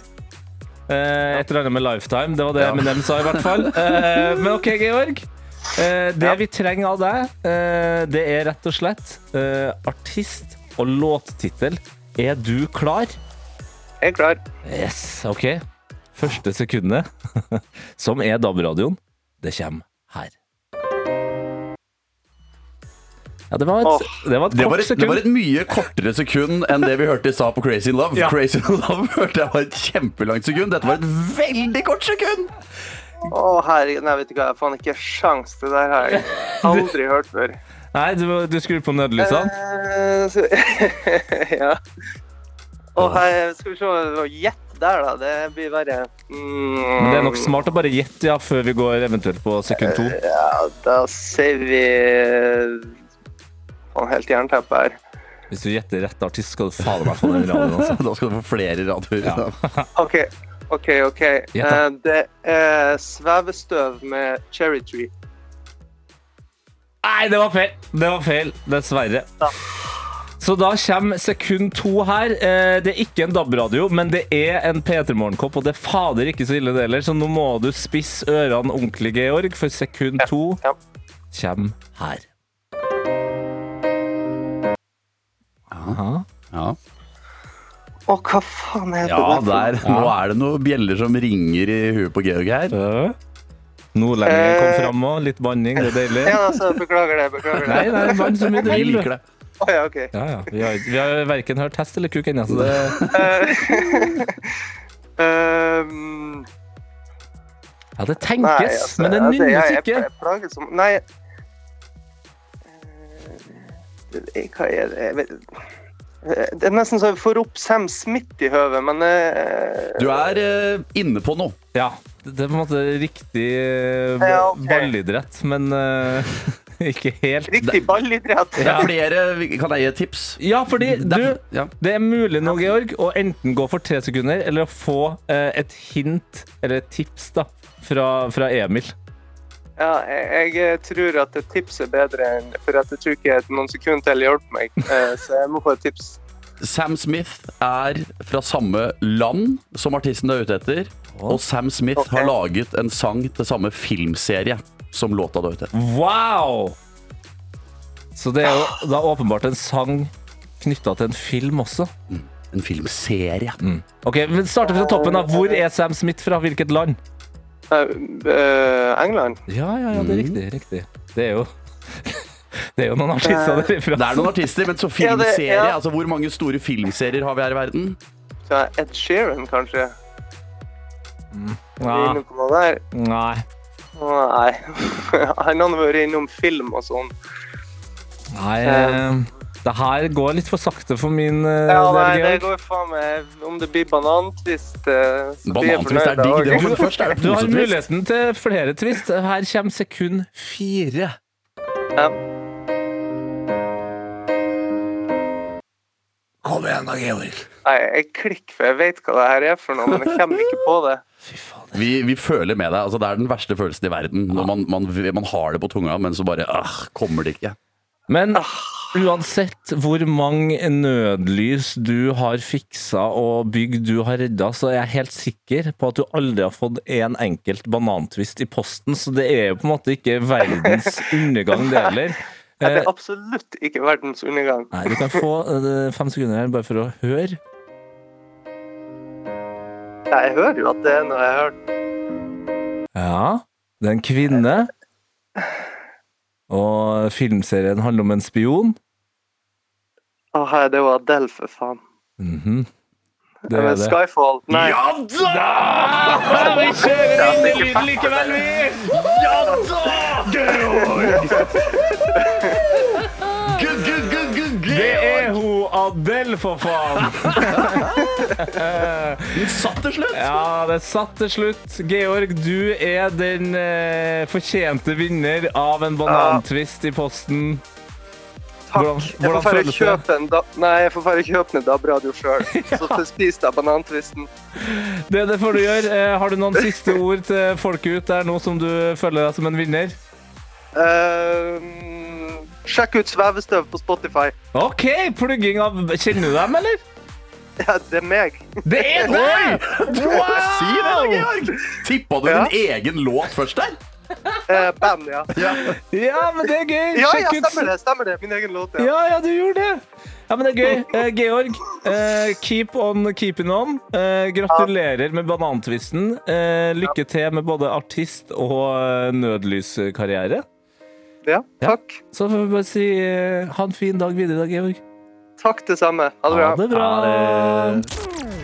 Eh, et eller annet med lifetime. Det var det Eminem sa, i hvert fall. Eh, men OK, Georg. Eh, det vi trenger av deg, eh, det er rett og slett eh, artist og låttittel. Er du klar? Jeg er klar. Yes, OK. Første sekundet, som er DAB-radioen, det kommer her. Ja, det var et, oh. det var et Det kort var, et, det var et mye kortere sekund enn det vi hørte i sa på Crazy in Love. Ja. Crazy in Love hørte jeg var et kjempelangt sekund. Dette var et veldig kort sekund! Å, herregud. Nei, vet du hva. Jeg har faen ikke sjans. Det der har jeg aldri hørt før. Nei, du, du skrur på nødlysene. Uh, ja. Å, hei, skal vi se. det var Gjett der, da. Det blir verre. Mm, Men det er nok smart å bare gjette ja, før vi går eventuelt på sekund to. Ja, da sier vi Faen, helt jernteppe her. Hvis du gjetter rett artist, skal du fader meg få den radioen. Altså. Da skal du få flere radioer. Ja. OK, OK. ok. Uh. Eh, det er svevestøv med cherry tree. Nei, det var feil! Det var feil, dessverre. Ja. Så da kommer sekund to her. Eh, Det er ikke en DAB-radio, men det er en P3 Morgenkopp, og det er fader ikke så ille det heller, så nå må du spisse ørene ordentlig, Georg, for sekund to Ja. kommer her. Aha. Ja. Å, hva faen er det ja, der? ja. Nå er det noen bjeller som ringer i huet på Georg her. Ja. Nordlendingen kom Eh. fram òg. Litt banning, det er deilig. Ja, altså, beklager det. Beklager Nei, det. nei, bann så mye du Vi vil. liker det. Oh, ja, OK. Ja, ja. Vi har, vi har verken hørt hest eller kuk ennå, så det Um, Ja, det nei, tenkes, altså, men det altså, nynnes jeg- ikke. Jeg plages som Nei. Hva er det Det er nesten så jeg får opp Sam Smith i høvet, men eh, Du er eh, inne på noe. Ja, det er på en måte riktig eh, Ja, ok. ballidrett, men eh, ikke helt. Riktig ballidrett. Det er flere, Kan jeg gi et tips? Ja, fordi du Det er- ja. Det er mulig nå, Georg, å enten gå for tre sekunder, eller å få eh, et hint, eller et tips, da, fra, fra Emil. Ja, jeg, jeg tror at et tips er bedre enn For at jeg tror ikke noen sekunder til hjelper meg. Eh, Så jeg må få et tips. Sam Smith er fra samme land som artisten du er ute etter. Og Sam Smith okay. har laget en sang til samme filmserie som låta du er ute etter. Wow! Så det er jo da åpenbart en sang knytta til en film også. En filmserie. Ok, men Starte fra toppen. da. Hvor er Sam Smith fra? Hvilket land? Eh, eh, England? Ja, ja, ja, det er riktig. riktig. Det er jo Det er jo noen artister derifra. Det er noen artister, men så filmserie. ja. Altså, Hvor mange store filmserier har vi her i verden? Så Ed Sheeran, kanskje? Ja, noe der? nei. Nei. Han har vært innom film og sånn. Nei, eh, det her går litt for sakte for min uh, Ja, nei, det går faen meg Om det blir banantvist, uh, så blir jeg Banantvist er fornøyd. digg. Først er det Du har muligheten til flere twist. Her kommer sekund fire. Ja. Kom igjen da, Georg. Nei, jeg klikker, for jeg vet hva det her er for noe, men jeg kommer ikke på det. Vi, vi føler med deg. Altså, det er den verste følelsen i verden. Når man, man, man har det på tunga, men så bare ah, kommer det ikke. Men uansett hvor mange nødlys du har fiksa og bygg du har redda, så er jeg helt sikker på at du aldri har fått en enkelt banantvist i posten, så det er jo på en måte ikke verdens undergang, det heller. Nei, Det Eh, er absolutt ikke verdens undergang. Nei, du kan få eh, fem sekunder her bare for å høre. Ja, jeg hører jo at det er noe jeg har hørt. Ja, det er en kvinne. Og filmserien handler om en spion. Her, det var Adele, for faen. Mhm. Det er det. Skyfall Nei. Ja, vi kjører inn i lyden likevel, vi! Ja da! Det er hun Adele, for faen! Det satt til slutt! Ja, det satt til slutt. Georg, du er den eh, fortjente vinner av en banantvist i posten. Hvordan- jeg hvordan føles det? kjøpe en da Nei, jeg får bare kjøpe en DAB-radio sjøl. Så spis deg banantvisten. Det, det får du gjøre. Eh, har du noen siste ord til folket ut der nå som du føler deg som en vinner? Uh, sjekk ut Svevestøv på Spotify. OK, plugging av Kjenner du dem, eller? Ja, det er meg. Det er deg! Si det, Georg! Tippa du Ja. din egen låt først der? Eh, band, ja. Ja, men det er gøy. Ja, ja, stemmer det. stemmer det. Min egen låt, ja. Ja, ja, du gjorde det. Ja, men det er gøy. Eh, Georg, eh, keep on keeping on. Eh, gratulerer med banantvisten. Eh, lykke til med både artist og eh, nødlyskarriere. Ja, takk. Så får vi bare si ha en fin dag videre, da, Georg. Takk det samme. Ha det bra. Ha det bra. Ha er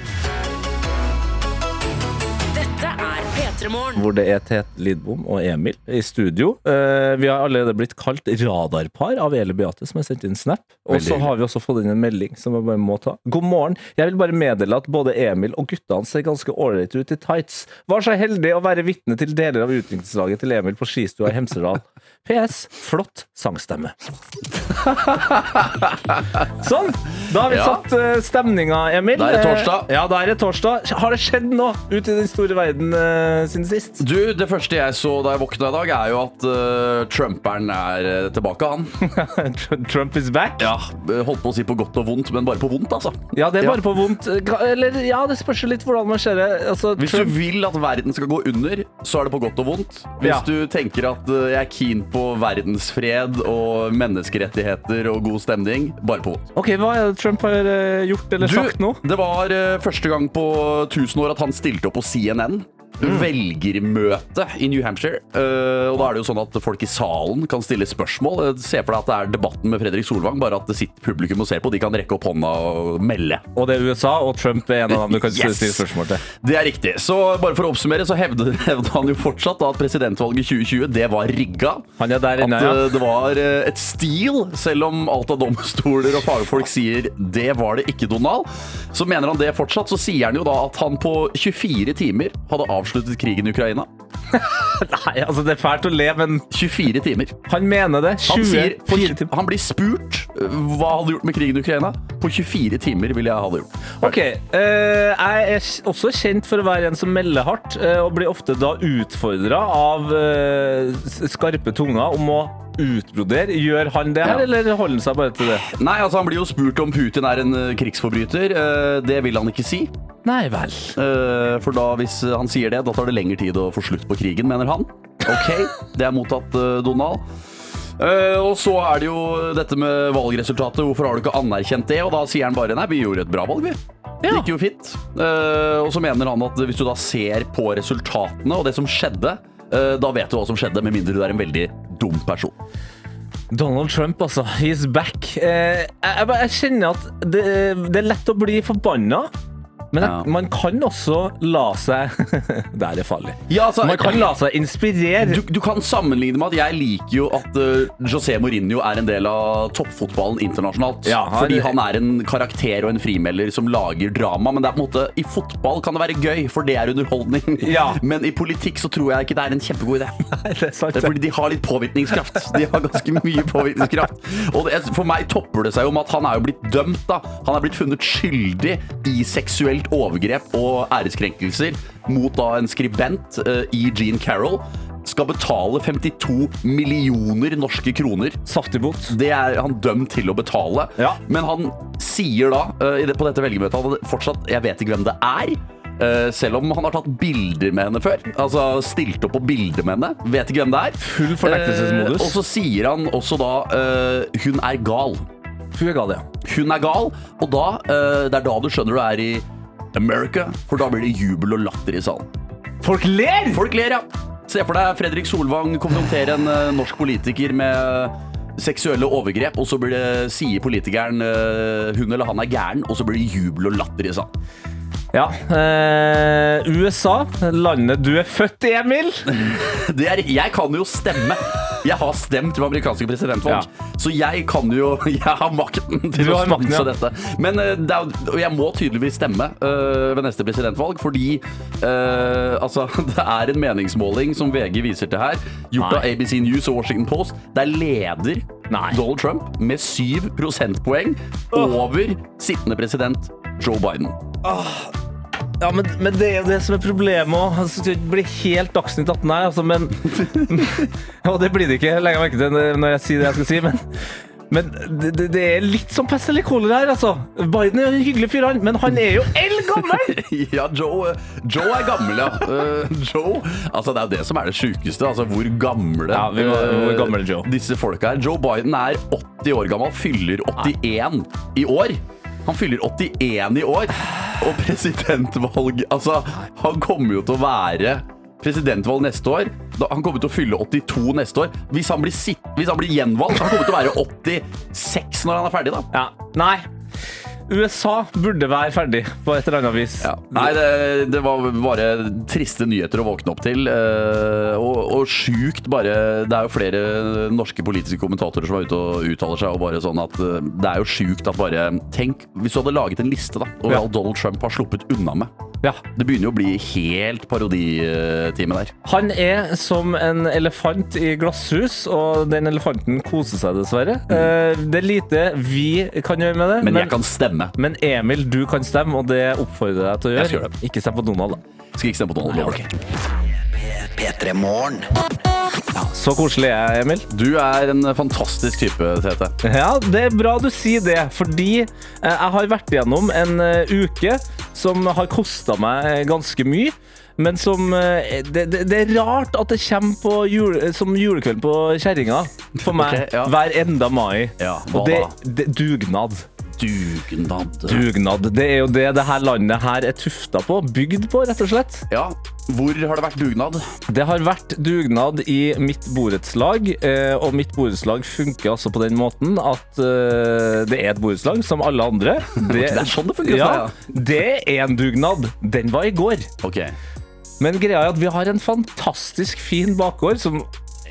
hvor det er Tete Lidbom og Emil i studio. Eh, vi har allerede blitt kalt radarpar av Eli Beate, som har sendt inn snap. Og så har vi også fått inn en melding som jeg bare må ta. God morgen. Jeg vil bare meddele at både Emil og guttene ser ganske ålreite ut i tights. Var så heldig å være vitne til deler av utviklingslaget til Emil på skistua i Hemsedal. PS. Flott sangstemme. sånn. Da har vi Ja. satt uh, stemninga, Emil. Da er det torsdag. Eh, ja, da er det torsdag. Har det skjedd noe ute i den store verden eh, siden sist? Du, Det første jeg så da jeg våkna i dag, er jo at uh, Trumperen er eh, tilbake, han. Trump is back? Ja, Holdt på å si på godt og vondt, men bare på vondt, altså. Ja, det er Ja. bare på vondt. Eller, ja, det spørs jo litt hvordan man ser det. Altså, Hvis du vil at verden skal gå under, så er det på godt og vondt. Hvis Ja. du tenker at uh, jeg er keen på verdensfred og menneskerettigheter og god stemning, bare på vondt. Ok, Hva er det Trump har uh, gjort eller sagt nå? det var eh, første gang på 1000 år at han stilte opp på CNN. Mm. Velgermøte i New Hampshire. Eh, og da er det jo sånn at folk i salen kan stille spørsmål. Eh, Se for deg at det er debatten med Fredrik Solvang, bare at det sitter publikum og ser på. De kan rekke opp hånda og melde. Og det er USA, og Trump er en av dem du kan Yes! stille spørsmål til. Det er riktig. Så bare for å oppsummere, så hevder, hevder han jo fortsatt at presidentvalget 2020 det var rigga. Han er der At inne, ja. eh, det var et stil, selv om alt av domstoler og fagfolk sier det var det ikke, Donald. Så mener han det fortsatt. Så sier han jo da at han på 24 timer hadde avsluttet krigen i Ukraina. Nei, altså Det er fælt å le, men 24 timer. han mener det. Han, sier, 24 timer. han blir spurt eh, hva han hadde gjort med krigen i Ukraina. På 24 timer ville jeg ha det gjort. Ok, uh, Jeg er også kjent for å være en som melder hardt, uh, og blir ofte da utfordra av uh, skarpe tunger om å utbrodere. Gjør han det her, Ja. eller holder han seg bare til det? Nei, altså Han blir jo spurt om Putin er en eh, krigsforbryter. Eh, Det vil han ikke si. Nei vel. Eh, For da, hvis han sier det, da tar det lengre tid å få slutt på krigen, mener han. Ok, det er mottatt, Donald. Eh, og så er det jo dette med valgresultatet. Hvorfor har du ikke anerkjent det? Og da sier han bare nei, vi gjorde et bra valg, vi. Det gikk jo fint. Eh, og så mener han at hvis du da ser på resultatene og det som skjedde, da vet du hva som skjedde, med mindre du er en veldig dum person. Donald Trump, altså. He's back. Eh, jeg kjenner at det, det er lett å bli forbanna. Men Ja. man kan også la seg Det er farlig. Ja, altså, Man kan la seg inspirere. Du, du kan sammenligne med at jeg liker jo at uh, José Mourinho er en del av toppfotballen internasjonalt. Ja, han- fordi han er en karakter og en frimelder som lager drama. Men det er på en måte, i fotball kan det være gøy, for det er underholdning. Ja. Men i politikk så tror jeg ikke det er en kjempegod idé. Nei, det er sant. Det er fordi de har litt påvirkningskraft. De har ganske mye påvirkningskraft. Og det, for meg topper det seg jo med at han er jo blitt dømt. da. Han er blitt funnet skyldig i seksuelt overgrep og æreskrenkelser mot da en skribent uh, i Jean Carroll. Skal betale 52 millioner norske kroner. Saftig bot. Det er han dømt til å betale. Ja. Men han sier da uh, på dette velgermøtet at fortsatt Jeg vet ikke hvem det er. Uh, selv om han har tatt bilder med henne før. Altså stilt opp på bilder med henne. Vet ikke hvem det er. Full fornektelsesmodus. Uh, og så sier han også da uh, hun er gal. Hun er gal, ja. Hun er gal, og da det er da du skjønner du er i America, for da blir det jubel og latter i salen. Folk ler! Folk ler, ja. Se for deg Fredrik Solvang konfrontere en eh, norsk politiker med seksuelle overgrep, og så blir det, sier politikeren eh, hun eller han er gæren, og så blir det jubel og latter i salen. Ja. Eh, USA, landet du er født i, Emil. Det er, jeg kan jo stemme. Jeg har stemt ved amerikanske presidentvalg. Så jeg kan jo Jeg har makten til har å sponse ja. dette. Men eh, det er, jeg må tydeligvis stemme uh, ved neste presidentvalg, fordi uh, altså, det er en meningsmåling som VG viser til her, gjort av ABC News og Washington Post, der leder Nei. Donald Trump med syv prosentpoeng over sittende president Joe Biden. Ja, men, men det er jo det som er problemet òg. Altså, det blir helt Dagsnytt 18 her, altså, men Og det blir det ikke, legger jeg merke til når jeg sier det jeg skal si, men men det, det- er litt som pest eller kolera her, altså. Biden er en hyggelig fyr, han, men han er jo eldgammel! Ja, Joe, Joe er gammel, ja. Uh, Joe Altså, det er jo det som er det sjukeste. Altså, hvor gamle Ja, vi må- eh, hvor gammel er Joe? disse folka er. Joe Biden er 80 år gammel, fyller 81 i år. Han fyller 81 i år. Og presidentvalg Altså, han kommer jo til å være presidentvalg neste år. Han kommer til å fylle 82 neste år. Hvis han blir, sitt, hvis han blir gjenvalgt, han kommer til å være 86 når han er ferdig, da. Ja, nei. USA burde være ferdig på et eller annet vis. Ja. Nei, det, det var bare triste nyheter å våkne opp til. eh, Og, og sjukt bare Det er jo flere norske politiske kommentatorer som er ute og uttaler seg. Og bare sånn at eh, Det er jo sjukt at bare Tenk hvis du hadde laget en liste da over Ja. alt Donald Trump har sluppet unna med. Ja. Det begynner jo å bli helt paroditime der. Han er som en elefant i glasshus, og den elefanten koser seg dessverre. Mm. Det er lite vi kan gjøre med det, Men jeg kan stemme. men Emil, du kan stemme, og det oppfordrer jeg deg til å Jeg skal gjøre. Ikke stem på Donald, da. Skal ikke stemme på Donald. Nei, jeg. P3 Morgen. Så koselig er jeg, Emil. Du er en fantastisk type, Tete. Ja, det er bra du sier det, fordi eh, jeg har vært igjennom en eh, uke som har kosta meg ganske mye. Men som eh, det, det, det er rart at det kommer på jul, som julekveld på kjerringa for meg okay, ja. hver enda mai. Ja, Og det, det dugnad. Dugnad. Dugnad. Det er jo det det her landet her er tufta på. Bygd på, rett og slett. Ja, hvor har det vært dugnad? Det har vært dugnad i mitt borettslag, eh, og mitt borettslag funker altså på den måten at eh, det er et borettslag som alle andre. Det, det er sånn det funker ja, det er en dugnad. Den var i går. Ok. Men greia er at vi har en fantastisk fin bakgård som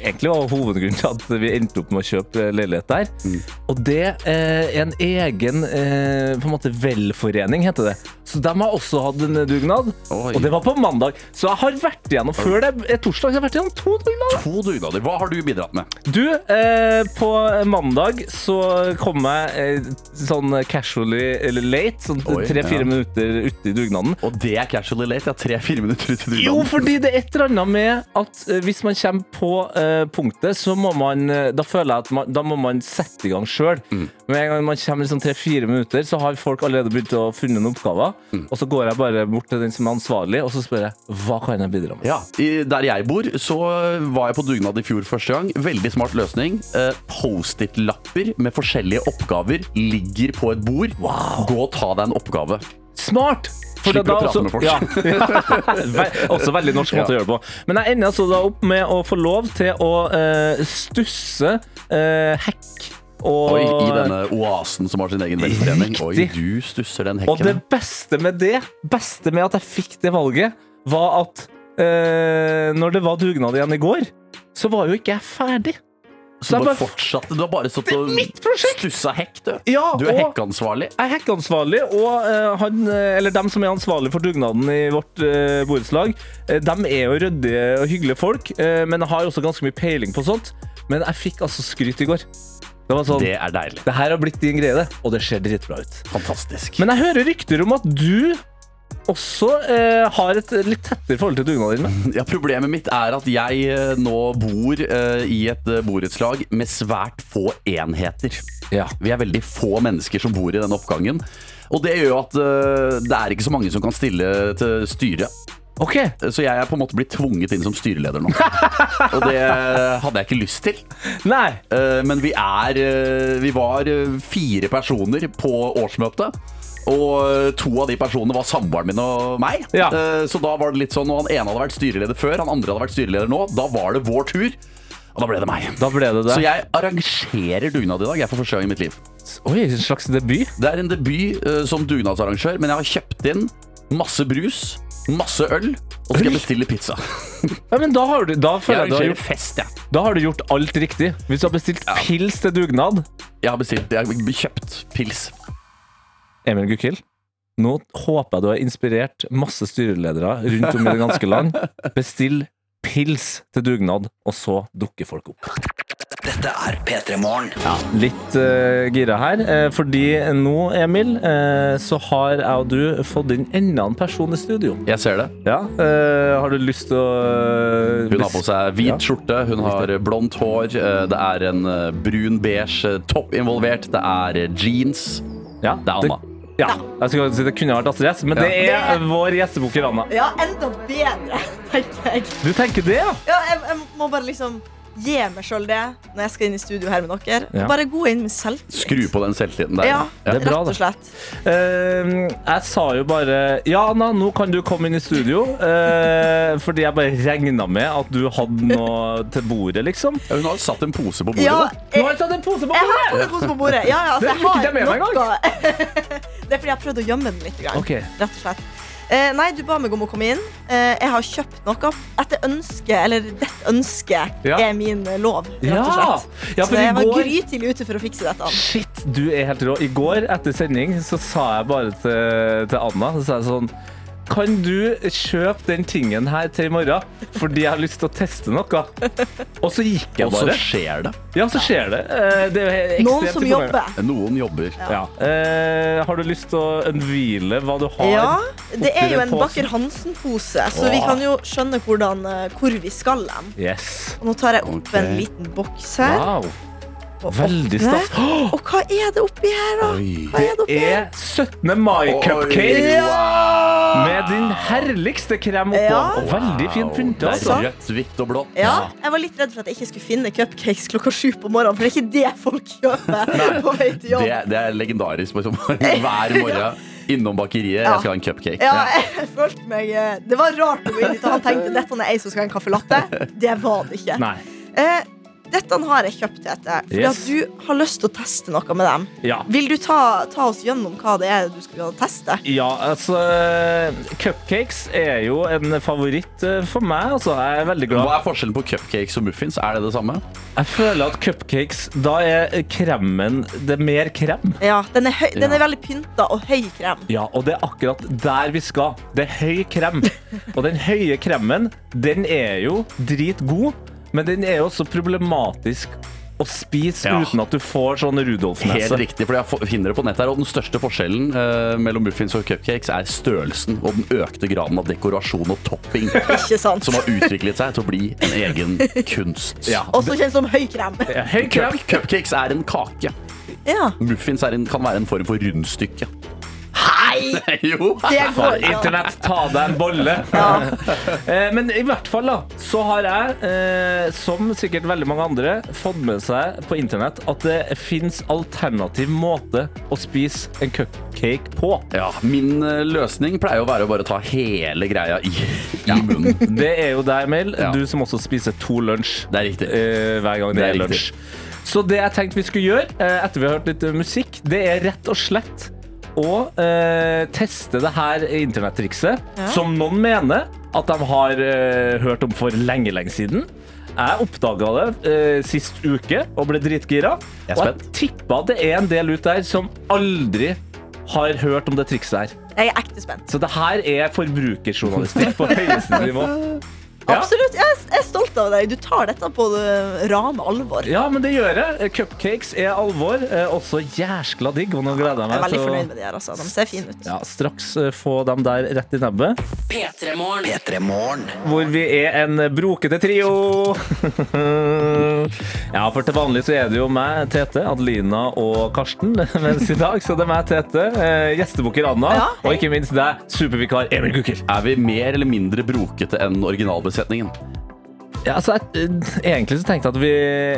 egentlig var hovedgrunnen til at vi endte opp med å kjøpe leilighet der. Mm. Og det eh, er en egen eh, på en måte velforening, heter det. Så de har også hatt en dugnad. Oi. Og det var på mandag. Så jeg har vært igjennom før det er torsdag. Så jeg har vært igjennom to dugnader. To dugnader. Hva har du bidratt med? Du, eh, på mandag så kom jeg eh, sånn casually eller late, sånn tre-fire ja. minutter i dugnaden. Og det er casually late. Ja, tre-fire minutter ut i dugnaden. Jo, fordi det er et eller annet med at eh, hvis man kommer på eh, punktet, så må man eh, Da føler jeg at man, da må man sette i gang sjøl. Mm. Med en gang man kommer liksom tre-fire minutter, så har folk allerede begynt å funnet noen oppgaver. Mm. Og så går jeg bare bort til den som er ansvarlig, og så spør jeg hva kan jeg bidra med. Ja, i, Der jeg bor, så var jeg på dugnad i fjor første gang. Veldig smart løsning. Eh, Post-it-lapper med forskjellige oppgaver ligger på et bord. Gå og ta deg en oppgave. Smart! For Slipper da å prate også- med folk. Ja. Også veldig norsk måte å gjøre det på. Men jeg ender altså da opp med å få lov til å uh, stusse uh, hekk. Og, Oi, I denne oasen som har sin egen velforening. Oi, du stusser den hekken. og det beste med det, beste med at jeg fikk det valget, var at uh, når det var dugnad igjen i går, så var jo ikke jeg ferdig. Så du bare fortsatte. Du har bare stått og stussa hekk, du. Ja, Du er hekkansvarlig. hekkeansvarlig. Jeg er hekkeansvarlig, og uh, han, eh, eller dem som er ansvarlig for dugnaden i vårt uh, borettslag, uh, dem er jo ryddige og hyggelige folk, uh, men har også ganske mye peiling på sånt. Men jeg fikk altså skryt i går. Det var sånn Det er deilig. Det her har blitt din greie, det, og det ser dritbra ut. Fantastisk. Men jeg hører rykter om at du også eh, har et litt tettere forhold til dugnaden dine Ja, Problemet mitt er at jeg eh, nå bor eh, i et eh, borettslag med svært få enheter. Ja. Vi er veldig få mennesker som bor i denne oppgangen. Og det gjør jo at eh, det er ikke så mange som kan stille til styret. Ok, Så jeg er på en måte blitt tvunget inn som styreleder nå. Og det hadde jeg ikke lyst til. Nei. Eh, Men vi er eh, Vi var eh, fire personer på årsmøtet. Og eh, to av de personene var samboeren min og meg. Ja. Eh, Så da var det litt sånn Og han ene hadde vært styreleder før, han andre hadde vært styreleder nå. Da var det vår tur. Og da ble det meg. Da ble det det. Så jeg arrangerer dugnad i dag. Jeg får første gang i mitt liv. Oi, en slags debut. Det er en debut uh, som dugnadsarrangør, men jeg har kjøpt inn masse brus, masse øl, og så skal jeg bestille pizza. Ja, men da, har du, da føler jeg du har gjort fest, ja. Da har du gjort alt riktig. Hvis du har bestilt pils til dugnad Jeg har bestilt, jeg har kjøpt pils. Emil Gukild, nå håper jeg du har inspirert masse styreledere rundt om i det ganske land. Bestill pils til dugnad, og så dukker folk opp. Dette er P3 Morgen. Litt uh, gira her, eh, fordi nå, Emil, eh, så har jeg og du fått inn enda en person i studio. Jeg ser det. Ja, eh, Har du lyst til å uh, Hun har på seg hvit Ja. skjorte, hun har blondt hår, eh, det er en brun beige eh, topp involvert, det er jeans. Ja, Det er Anna. Ja, jeg skal si det kunne vært Astrid S, men det er vår gjestebukker Anna. Ja, enda bedre, tenker jeg. Du tenker det, ja? Ja, jeg, jeg må bare liksom gi meg sjøl det når jeg skal inn i studio her med dere. Ja. Bare gå inn med selvtillit. Skru på den selvtilliten der. Ja, Det er bra, rett og slett. Uh, jeg sa jo bare Ja, Anna, nå kan du komme inn i studio. Uh, fordi jeg bare regna med at du hadde noe til bordet, liksom. Ja, Hun har satt en pose på bordet. Ja, da. Hun har satt en pose på bordet! jeg har satt en pose på bordet. Ja, ja, altså, jeg har jeg noe Det er fordi jeg har prøvd å gjemme den litt. Grann, Ok. Rett og slett. Eh, nei, du ba meg om å komme inn. Eh, jeg har kjøpt noe etter ønske, eller dette ønsket Ja. er min lov, rett og slett. Ja, Så for i jeg var går grytidlig ute for å fikse dette. Shit, du er helt rå. I går etter sending så sa jeg bare til, til Anna så sa jeg sånn Kan du kjøpe den tingen her til i morgen? Fordi jeg har lyst til å teste noe. Og så gikk jeg Og så bare. skjer det. Ja, så skjer det. Eh, det er Noen som imponerende. jobber. Noen jobber. Ja. Eh, har du lyst til å unnhvile hva du har? Ja, det er jo en Bakker Hansen-pose, så vi kan jo skjønne hvordan, eh, hvor vi skal hen. Yes. Og nå tar jeg opp Ok. en liten boks her. Wow. Veldig stas. Og hva er det oppi her, da? Oi. Hva er det oppi her? er 17. mai-cupcake med din herligste krem oppå. Ja. Veldig fint pynta. Altså. rødt, hvitt og blått. Ja, jeg var litt redd for at jeg ikke skulle finne cupcakes klokka sju på morgenen, for det er ikke det folk kjøper på vei til jobb. Det, det er legendarisk. Liksom. Hver morgen innom bakeriet. Ja. Jeg skal ha en cupcake. Ja, jeg følte meg eh, Det var rart å gå inn dit, og han tenkte dette er jeg som skal ha en caffè latte. Det var det ikke. Nei. Eh, dette har jeg kjøpt, Tete, fordi Yes. at du har lyst til å teste noe med dem. Ja. Vil du ta, ta oss gjennom hva det er du skal teste? Ja, altså Cupcakes er jo en favoritt eh, for meg. Altså, jeg er veldig glad. Hva er forskjellen på cupcakes og muffins? Er det det samme? Jeg føler at cupcakes, da er kremen Det er mer krem. Ja, Den er, høy, den Ja. er veldig pynta og høy krem. Ja, og det er akkurat der vi skal. Det er høy krem. Og den høye kremen, den er jo dritgod, men den er jo også problematisk å spise Ja. uten at du får sånn Helt Rudolf-nese. riktig, for jeg finner det på nettet her, og Den største forskjellen eh, mellom muffins og cupcakes er størrelsen og den økte graden av dekorasjon og topping Ikke sant? som har utviklet seg til å bli en egen kunst. Ja. Også kjent som høykrem. Ja, høykrem. Cup, cupcakes er en kake. Ja, Muffins er en, kan være en form for rundstykke. Hei! jo! Internett, ta deg en bolle. Ja. Men i hvert fall da, så har jeg, eh, som sikkert veldig mange andre, fått med seg på internett at det fins alternativ måte å spise en cupcake på. Ja, Min eh, løsning pleier å være å bare ta hele greia i, i munnen. Det er jo deg, Mel, Ja. du som også spiser to lunsj Det er riktig. eh, hver gang det, Det er er lunsj. Så det jeg tenkte vi skulle gjøre, eh, etter vi har hørt litt eh, musikk, det er rett og slett å eh, teste det her internettrikset, Ja. som noen mener at de har eh, hørt om for lenge, lenge siden. Jeg oppdaga det eh, sist uke og ble dritgira. Jeg Og jeg tippa det er en del ut der som aldri har hørt om det trikset her. Jeg er ekte spent. Så det her er forbrukerjournalistikk på høyeste nivå. Absolutt. Jeg er, stolt av deg. Du tar dette på ram rane alvor. Ja, men det gjør jeg. Cupcakes er alvor. eh, Også jæskla digg. Og nå gleder jeg Jeg er meg veldig til fornøyd å med de her. Altså. De ser fine ut. ja, straks eh, få dem der rett i nebbet. P3morgen. Hvor vi er en brokete trio. ja, for til vanlig så er det jo meg, Tete, Adelina og Karsten. Mens i dag så det er meg, Tete, Gjesteboker gjestebukker Anna, Ja, og ikke minst deg, supervikar Emil Gukild. Er vi mer eller mindre brokete enn fortsättningen. Ja, altså, jeg, eh, egentlig så tenkte jeg at vi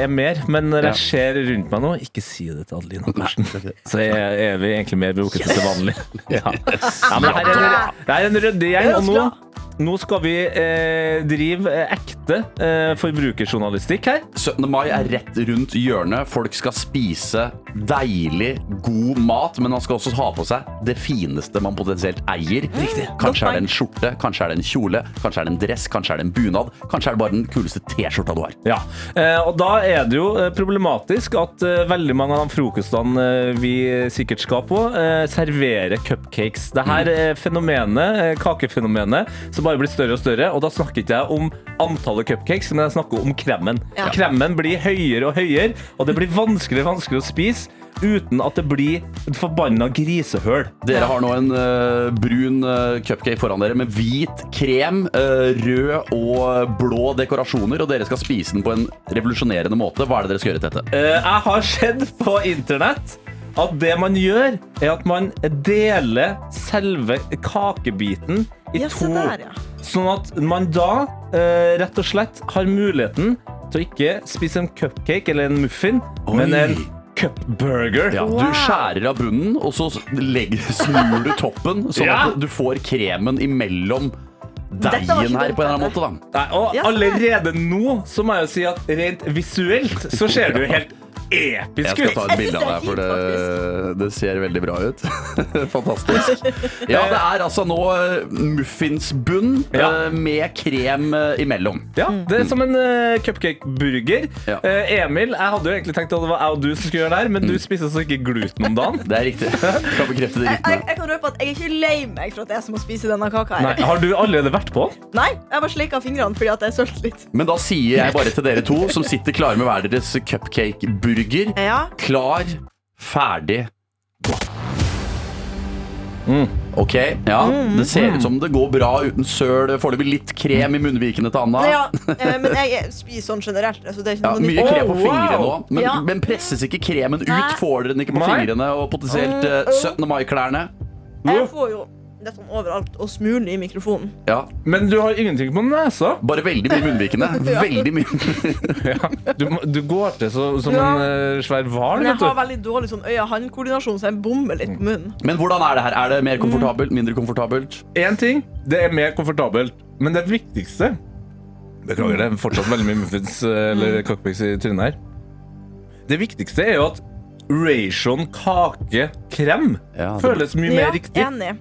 er mer, men når jeg Ja. ser rundt meg nå Ikke si det til Adelina Karsten. Så er, er vi egentlig mer brokete til vanlig. Ja. ja, men det her er en, det er en ryddig gjeng, og nå, nå skal vi eh, drive eh, ekte eh, forbrukerjournalistikk her. 17. mai er rett rundt hjørnet. Folk skal spise deilig, god mat, men man skal også ha på seg det fineste man potensielt eier. Kanskje er det en skjorte, kanskje er det en kjole, kanskje er det en dress, kanskje er det en bunad. Kanskje er det bare den kuleste T-skjorta du har. Ja, eh, og da er det jo eh, problematisk at eh, veldig mange av de frokostene vi sikkert skal på, serverer cupcakes. Det her er fenomenet, kakefenomenet, som bare blir større og større. Og da snakker ikke jeg om antallet cupcakes, men jeg snakker om kremen. Ja. Kremmen blir høyere og høyere, og det blir vanskeligere og vanskeligere å spise uten at det blir et forbanna grisehøl. Dere har nå en uh, brun uh, cupcake foran dere med hvit krem, uh, rød og blå dekorasjoner, og dere skal spise den på en revolusjonerende måte. Hva er det dere skal gjøre til dette? Eh, jeg har sett på internett at det man gjør, er at man deler selve kakebiten i Ja, to. der, ja. Sånn at man da rett og slett har muligheten til å ikke spise en cupcake eller en muffin, men en cupburger. Ja, Du skjærer av bunnen, og så legger, snur du toppen, sånn Ja. at du får kremen imellom deigen her på en eller annen måte. da Nei, og allerede nå så må jeg jo si at rent visuelt så ser det jo helt episk Jeg skal ta et bilde av deg, for det, det ser veldig bra ut. Fantastisk. Ja, det er altså nå eh, muffinsbunn Ja. eh, med krem eh, imellom. Ja, Det er som en uh, cupcake-burger. Ja. Eh, Emil, jeg hadde jo egentlig tenkt at det var jeg og du som skulle gjøre det her, men du spiser altså ikke gluten om dagen. Det er riktig. Kan bekrefte det Jeg, jeg, jeg kan røpe at jeg er ikke lei meg for at det er som å spise denne kaka. Nei, her Har du allerede vært på? Nei, jeg bare slikka fingrene fordi at jeg sølte litt. Men da sier jeg bare til dere to som sitter klare med hver deres cupcake-burger. Ja. Klar, ferdig, gå. Ok, ja. Det ser ut som det går bra uten søl. Foreløpig litt krem i munnvikene til Anna. Ja, eh, men jeg spiser sånn generelt. Så det er ikke Ja, mye krem på Oh, fingrene òg. wow. Men, Ja. men presses ikke kremen ut? Får dere den ikke på fingrene og potensielt eh, 17. mai-klærne? Jeg får jo det sånn overalt og smuler i mikrofonen. Ja. Men du har ingenting på nesa. Bare veldig mye i ja. Veldig mye. Ja. Du, du går til så, som Ja. en uh, svær hval. Jeg vet har du. veldig dårlig sånn øye-hand-koordinasjon, så jeg bommer litt på munnen. Men hvordan er det her? Er det mer komfortabelt? Mindre komfortabelt? Én ting, det er mer komfortabelt, men det viktigste Beklager, det er fortsatt veldig mye muffins eh, eller cockpicks i trynet her. Det viktigste er jo at ration kake-krem Ja, det- føles mye mer Ja, riktig. Enig.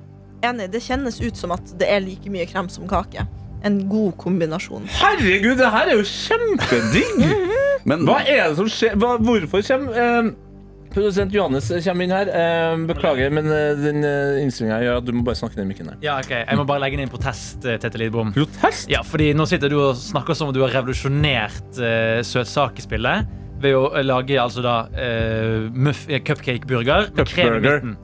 Enig. Det kjennes ut som at det er like mye krem som kake. En god kombinasjon. Herregud, det her er jo kjempedigg! Men Hva er det som skjer? Hva, hvorfor kommer eh, Produsent Johannes kommer inn her. Eh, beklager, men eh, den uh, innstillinga gjør at du må bare snakke ned mikken her. Ja, ok. Jeg må bare legge inn en protest, eh, Tete Lidbom. Protest? Ja, fordi nå sitter du og snakker som om du har revolusjonert eh, søtsakespillet ved å eh, lage altså da muff, eh, cupcake-burger med krem i midten.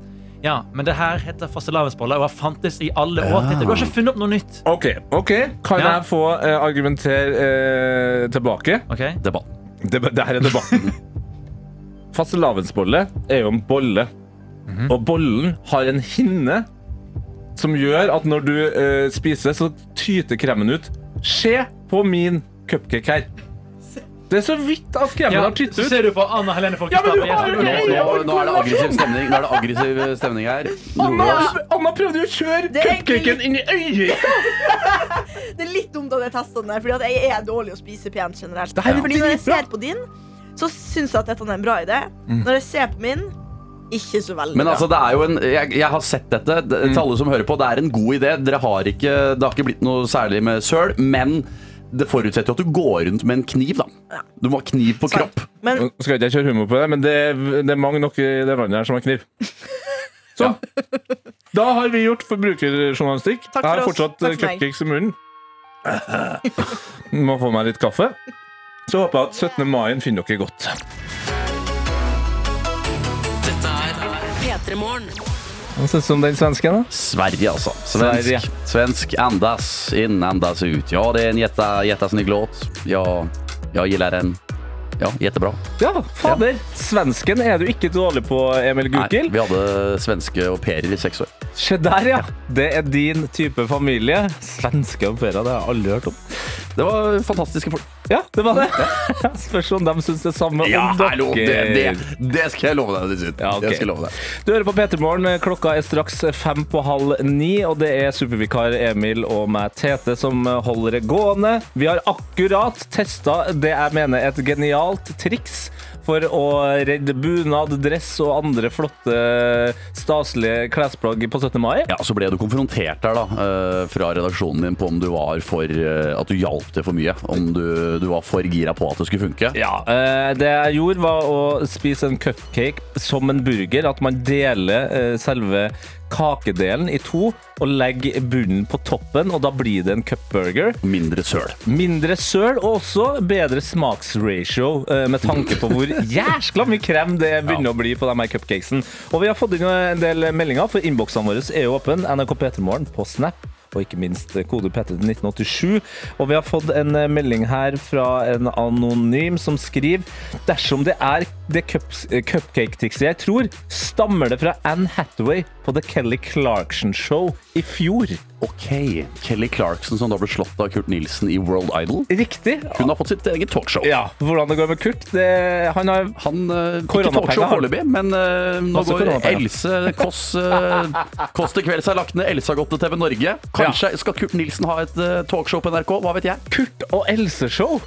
Ja, men det her heter fastelavnsboller og har fantes i alle år. Ja. Du har ikke funnet opp noe nytt. OK. ok Kan Ja. jeg få uh, argumentere uh, tilbake? Ok? debatt. Det, det her er debatten. Fastelavnsbolle er jo en bolle. Og bollen har en hinne som gjør at når du uh, spiser, så tyter kremen ut. Se på min cupcake her. Det er så vidt at kremen Ja, har tyttet så ut. ser du på Anna Helene Folkestad. Nå, er det aggressiv stemning. Nå er det aggressiv stemning her. Anna. Anna prøvde jo å kjøre cupcaken inn i øyet! Det er litt dumt at jeg testa den, fordi jeg er dårlig å spise pent generelt. Det her er Fordi når jeg ser på din, så syns jeg at dette er en bra idé. Når jeg ser på min, ikke så veldig Men altså, det er jo en jeg, jeg har sett dette. Det- Til alle som hører på, det er en god idé. Dere har ikke, det har ikke blitt noe særlig med søl, men det forutsetter jo at du går rundt med en kniv. da Du må ha kniv på kropp. Men Nå skal ikke jeg kjøre humor på det, men det, det er mange nok i det landet her som har kniv. Sånn. Da har vi gjort forbrukerjournalistikk. Jeg har fortsatt Takk cupcakes i munnen. Må få meg litt kaffe. Så håper jeg at 17. mai finner dere godt. Dette er P3 Morgen. Hva syns du om den svensken? da? Sverige, altså. Sverige. Svensk. Svensk andas in, andas ut. Ja, det är en jätte, jättesnygg låt. Ja, jag gillar den. Ja, jättebra. Ja, fader. Svensken er du ikke dårlig på, Emil Nei, Gukild. vi hadde svenske au pairer i seks år. Se der, ja. Det er din type familie. Svenske au pairer, det har jeg aldri hørt om. Det var fantastiske folk. Ja, det var det. Spørs om de syns det samme Ja, om hallo, det, dere. det, det skal jeg love deg. Det. Ja, okay. Det skal jeg love deg. Du hører på P3 Morgen. Klokka er straks fem på halv ni, og det er supervikar Emil og meg, Tete, som holder det gående. Vi har akkurat testa det jeg mener er et genialt triks for å redde bunad, dress og andre flotte, staselige klesplagg på 17. mai. Ja, Så ble du konfrontert der da, eh, fra redaksjonen din på om du var for eh, At du hjalp til for mye. Om du, du var for gira på at det skulle funke. Ja, eh, Det jeg gjorde, var å spise en cupcake som en burger. At man deler selve kakedelen i to og legg bunnen på toppen, og da blir det en cupburger. Mindre søl. Mindre søl og også bedre smaksratio, eh, med tanke på hvor jæskla mye krem det begynner å bli på de her cupcakesen. Og vi har fått inn en del meldinger, for innboksene våre er jo åpne. NRK P3morgen på Snap. Og ikke minst kode P3 til 1987. Og vi har fått en eh, melding her fra en anonym som skriver Dersom det er det eh, cupcake-trikset jeg tror, stammer det fra Anne Hathaway på The Kelly Clarkson Show i fjor. Ok, Kelly Clarkson som da ble slått av Kurt Nilsen i World Idol. Riktig. Hun har fått sitt eget talkshow. Ja, Hvordan det går med Kurt det, Han har Han uh, Ikke talkshow foreløpig, men uh, nå går. Else Kåss uh, Kåss til kvelds har lagt ned. Else har gått til TV Norge. Kanskje skal Kurt Nilsen ha et uh, talkshow på NRK? Hva vet jeg? Kurt og Else-show.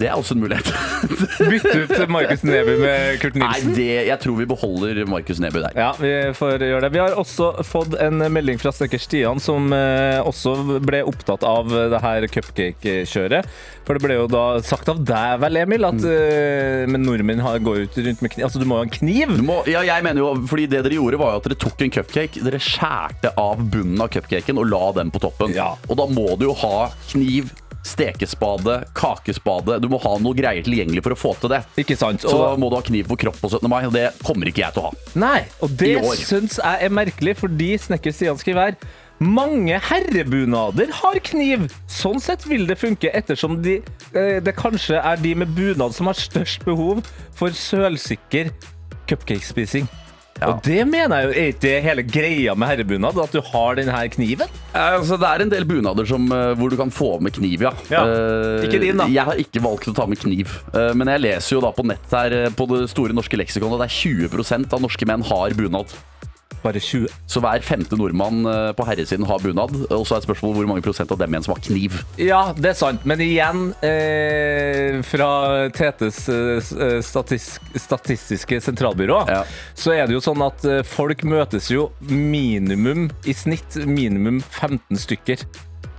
Det er også en mulighet. Bytte ut Markus Neby med Kurt Nei, Nilsen. det, jeg tror vi beholder Markus Neby der. Ja, vi får gjøre det. Vi har også fått en melding fra snekker Stian, som eh, også ble opptatt av det her cupcake-kjøret. For det ble jo da sagt av deg vel, Emil, at mm. men nordmenn går ut rundt med kniv. Altså, du må ha en kniv! Du må, ja, jeg mener jo, fordi Det dere gjorde, var jo at dere tok en cupcake. Dere skjærte av bunnen av cupcaken og la den på toppen. Ja. Og da må du jo ha kniv, stekespade, kakespade. Du må ha noe greier tilgjengelig for å få til det. Ikke sant? Så da må du ha kniv på kropp på 17. mai, og det kommer ikke jeg til å ha. nei, og det syns jeg er merkelig, fordi snekker Stian skriver her mange herrebunader har kniv. Sånn sett vil det funke, ettersom de, eh, det kanskje er de med bunad som har størst behov for sølsikker cupcakespising. Og det mener jeg jo er ikke hele greia med herrebunad, at du har denne kniven. Eh, Altså, det er en del bunader som, eh, hvor du kan få med kniv, ja. Ja. Eh, Ikke din, da. Jeg har ikke valgt å ta med kniv. Eh, men jeg leser jo da på nett her eh, på det store norske leksikonet at det er 20% av norske menn har bunad. Bare 20. Så hver femte nordmann eh, på herresiden har bunad. Og så er spørsmålet hvor mange prosent av dem igjen som har kniv. Ja, det er sant, men igjen eh, Fra Tetes eh, eh, statis statistiske sentralbyrå Ja. Så er det jo sånn at eh, folk møtes jo minimum I snitt minimum 15 stykker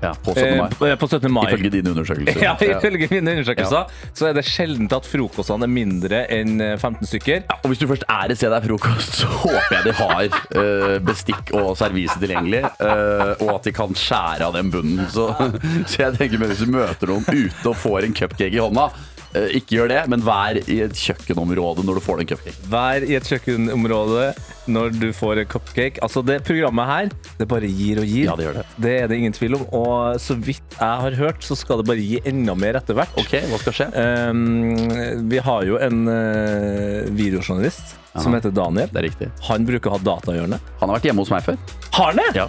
Ja, på 17. eh, mai. Eh, på 17. mai Ifølge dine undersøkelser. Ja, ifølge mine undersøkelser Så er det sjelden at frokostene er mindre enn eh, 15 stykker Og hvis du først er et sted der frokost, så håper jeg de har eh, bestikk og servise tilgjengelig. eh, og at de kan skjære av den bunnen. Så, så jeg tenker med hvis du møter noen ute og får en cupcake i hånda, eh, ikke gjør det, men vær i et kjøkkenområde når du får den cupcake. Vær i et kjøkkenområde når du får en cupcake Altså det programmet her, det bare gir og gir Ja, det gjør det. Det er det ingen tvil om Og så vidt jeg har hørt, så skal det bare gi enda mer etter hvert Ok, hva skal skje? Um, vi har jo en uh, videojournalist som heter Daniel. Det er riktig. Han bruker å ha datahjørne. Han har vært hjemme hos meg før. Har han det? Ja,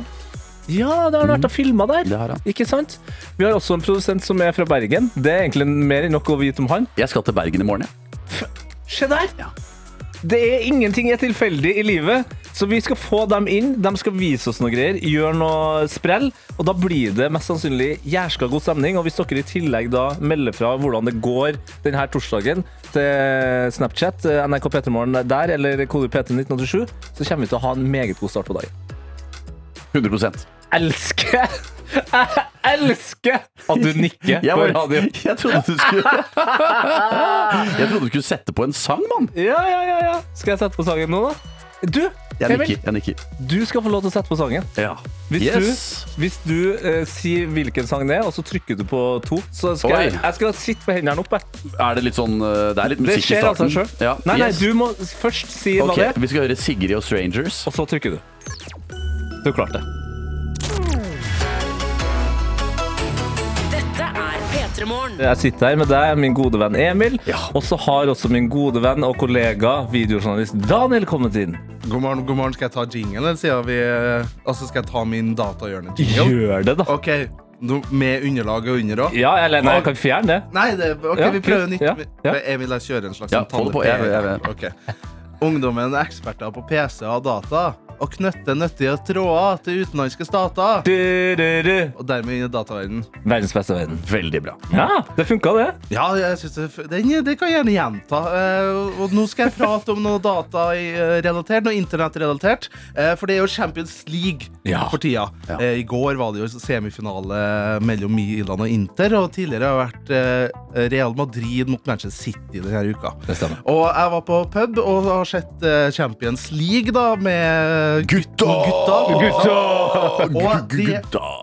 Ja, det har han vært og filma der. det har han. Ikke sant? Vi har også en produsent som er fra Bergen. Det er egentlig mer enn nok å vite om han. Jeg skal til Bergen i morgen. jeg. Se der! Ja. Det er ingenting er tilfeldig i livet, så vi skal få dem inn. De skal vise oss noe greier, gjøre noe sprell, og da blir det mest sannsynlig jærska god stemning. Og hvis dere i tillegg da melder fra hvordan det går denne torsdagen til Snapchat, eh, NRK P3morgen der, eller kode P31987, så kommer vi til å ha en meget god start på dagen. 100 Elsker! Jeg elsker at du nikker jeg, på radio. jeg trodde du skulle Jeg trodde du skulle sette på en sang, mann. Ja, ja, ja, ja. Skal jeg sette på sangen nå, da? Du, Jeg nikker. jeg nikker du skal få lov til å sette på sangen. Ja. Hvis Yes. du, hvis du eh, sier hvilken sang det er, og så trykker du på to, så skal jeg, jeg skal sitte med hendene oppe. Er det litt sånn eh, Det er litt musikk i skjer av starten. seg sjøl. Ja. Nei, nei, yes. du må først si hva Ok, det er, Vi skal høre Sigrid og Strangers. og så trykker du. Du klarte det. Jeg sitter her med deg, min gode venn Emil, Ja. og så har også min gode venn og kollega, videojournalist Daniel, kommet inn. God morgen, god morgen. Skal jeg ta jingle, siden vi Altså, skal jeg ta min datahjørne-jingle? Gjør det, da. OK. No, med underlag og under òg? Ja, eller nei, jeg kan fjerne det. Nei, det, ok, Ja, vi prøver nytt. Ja, ja. Emil, jeg kjører en slags Ja, Ok. Ungdommen er eksperter på PC og data og knytter nyttige tråder til utenlandske stater. Du, du, du. Og dermed inn i dataverdenen. Verdens beste verden. Veldig bra. Ja, det funka, det. Ja, jeg synes det, den, det kan jeg gjerne gjenta. Eh, og nå skal jeg prate om noe datarelatert, noe internettrelatert. Eh, for det er jo Champions League Ja. for tida. Ja. Eh, I går var det jo semifinale mellom Milan og Inter, og tidligere har det vært eh, Real Madrid mot Manchester City denne uka. Det stemmer. Og jeg var på pub og har sett eh, Champions League da med Gutta! gutta. Og det,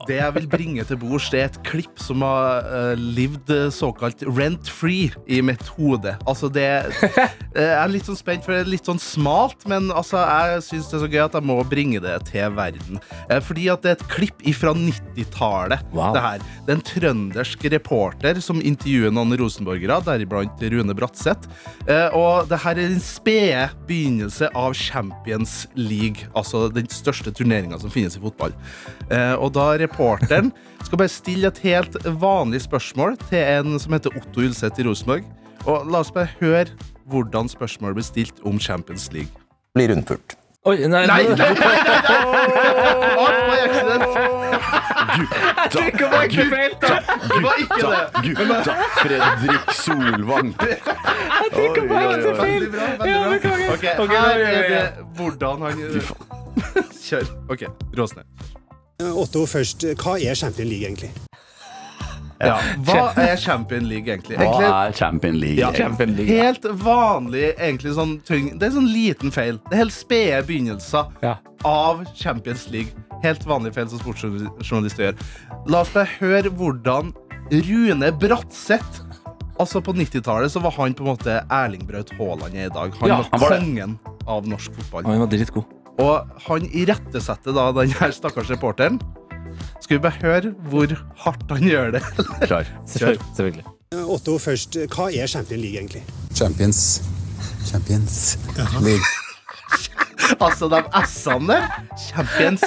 det jeg vil bringe til bords, det er et klipp som har uh, levd eh, såkalt rent-free i mitt hode. Altså det eh, Jeg er litt sånn spent, for det er litt sånn smalt, men altså, jeg syns det er så gøy at jeg må bringe det til verden. Uh, fordi at det er et klipp fra 90-tallet. Wow. Det her. Det er en trøndersk reporter som intervjuer noen rosenborgere, deriblant Rune Bratseth. Eh, og det her er den spede begynnelse av Champions League, altså den største turneringa som finnes i fotball. Eh, og da reporteren skal bare stille et helt vanlig spørsmål til en som heter Otto Ulseth i Rosenborg. Og la oss bare høre hvordan spørsmålet blir stilt om Champions League. blir rundpult. Oi, nei, Nei, nei, Gutta, gutta, gutta. Gutta! Fredrik Solvang. Jeg tenker på ekte feil. Ja, beklager. Ok, Her er det hvordan han Kjør. OK. Råsne. Otto, først, hva er Champion League egentlig? Ja. Hva er Champion League, egentlig? Hva er Champion League? ja, Champion League. Helt vanlig, egentlig sånn tyng Det er sånn liten feil. Det er helt spede begynnelser Ja. av Champions League. Helt vanlig feil som sportsjournalister gjør. La oss høre hvordan Rune Bratseth Altså På 90-tallet så var han på en måte Erling Braut Haaland er i dag. Han Ja, var han var det. kongen av norsk fotball. Han var dritgod. Og han irettesetter da den her stakkars reporteren. Skal vi bare høre hvor hardt han gjør det? Klar. Selvfølgelig. Selvfølgelig. Otto, først, hva er Champions League egentlig? Champions. Champions League. Altså, de S-ene der. Champions.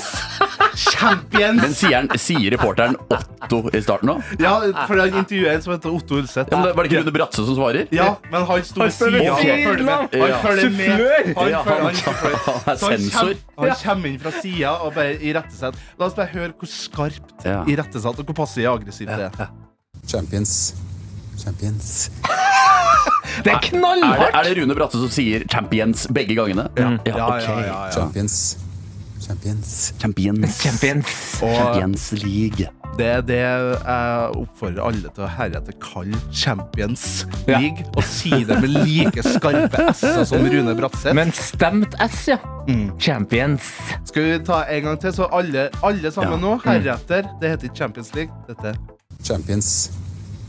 Champions. Men sier, han, sier reporteren Otto i starten òg? Ja, for det er intervjuet en som heter Otto Ulseth. Ja, var det ikke Rune Bratse som svarer? Ja, men han sto ved av. Han følger med. Han følger med. Han han- han er sensor. Han kommer inn fra sida og bare irettesetter. La oss bare høre hvor skarpt irettesatt og hvor passiv aggressivt det er. Champions. Champions. Det er Er det, knallhardt! er det Rune Bratse som sier champions begge gangene? Ja, Ja, ja, ok. ja, ja. Champions. Champions. Champions. Champions. Champions League. det er det jeg oppfordrer alle til å heretter kalle Champions Ja. League. Og si det med like skarpe s-er som Rune Bratseth. Men stemt S, ja. Mm. Champions. Skal vi ta en gang til, så alle, alle sammen Ja. nå, heretter Det heter ikke Champions League. Dette er Champions.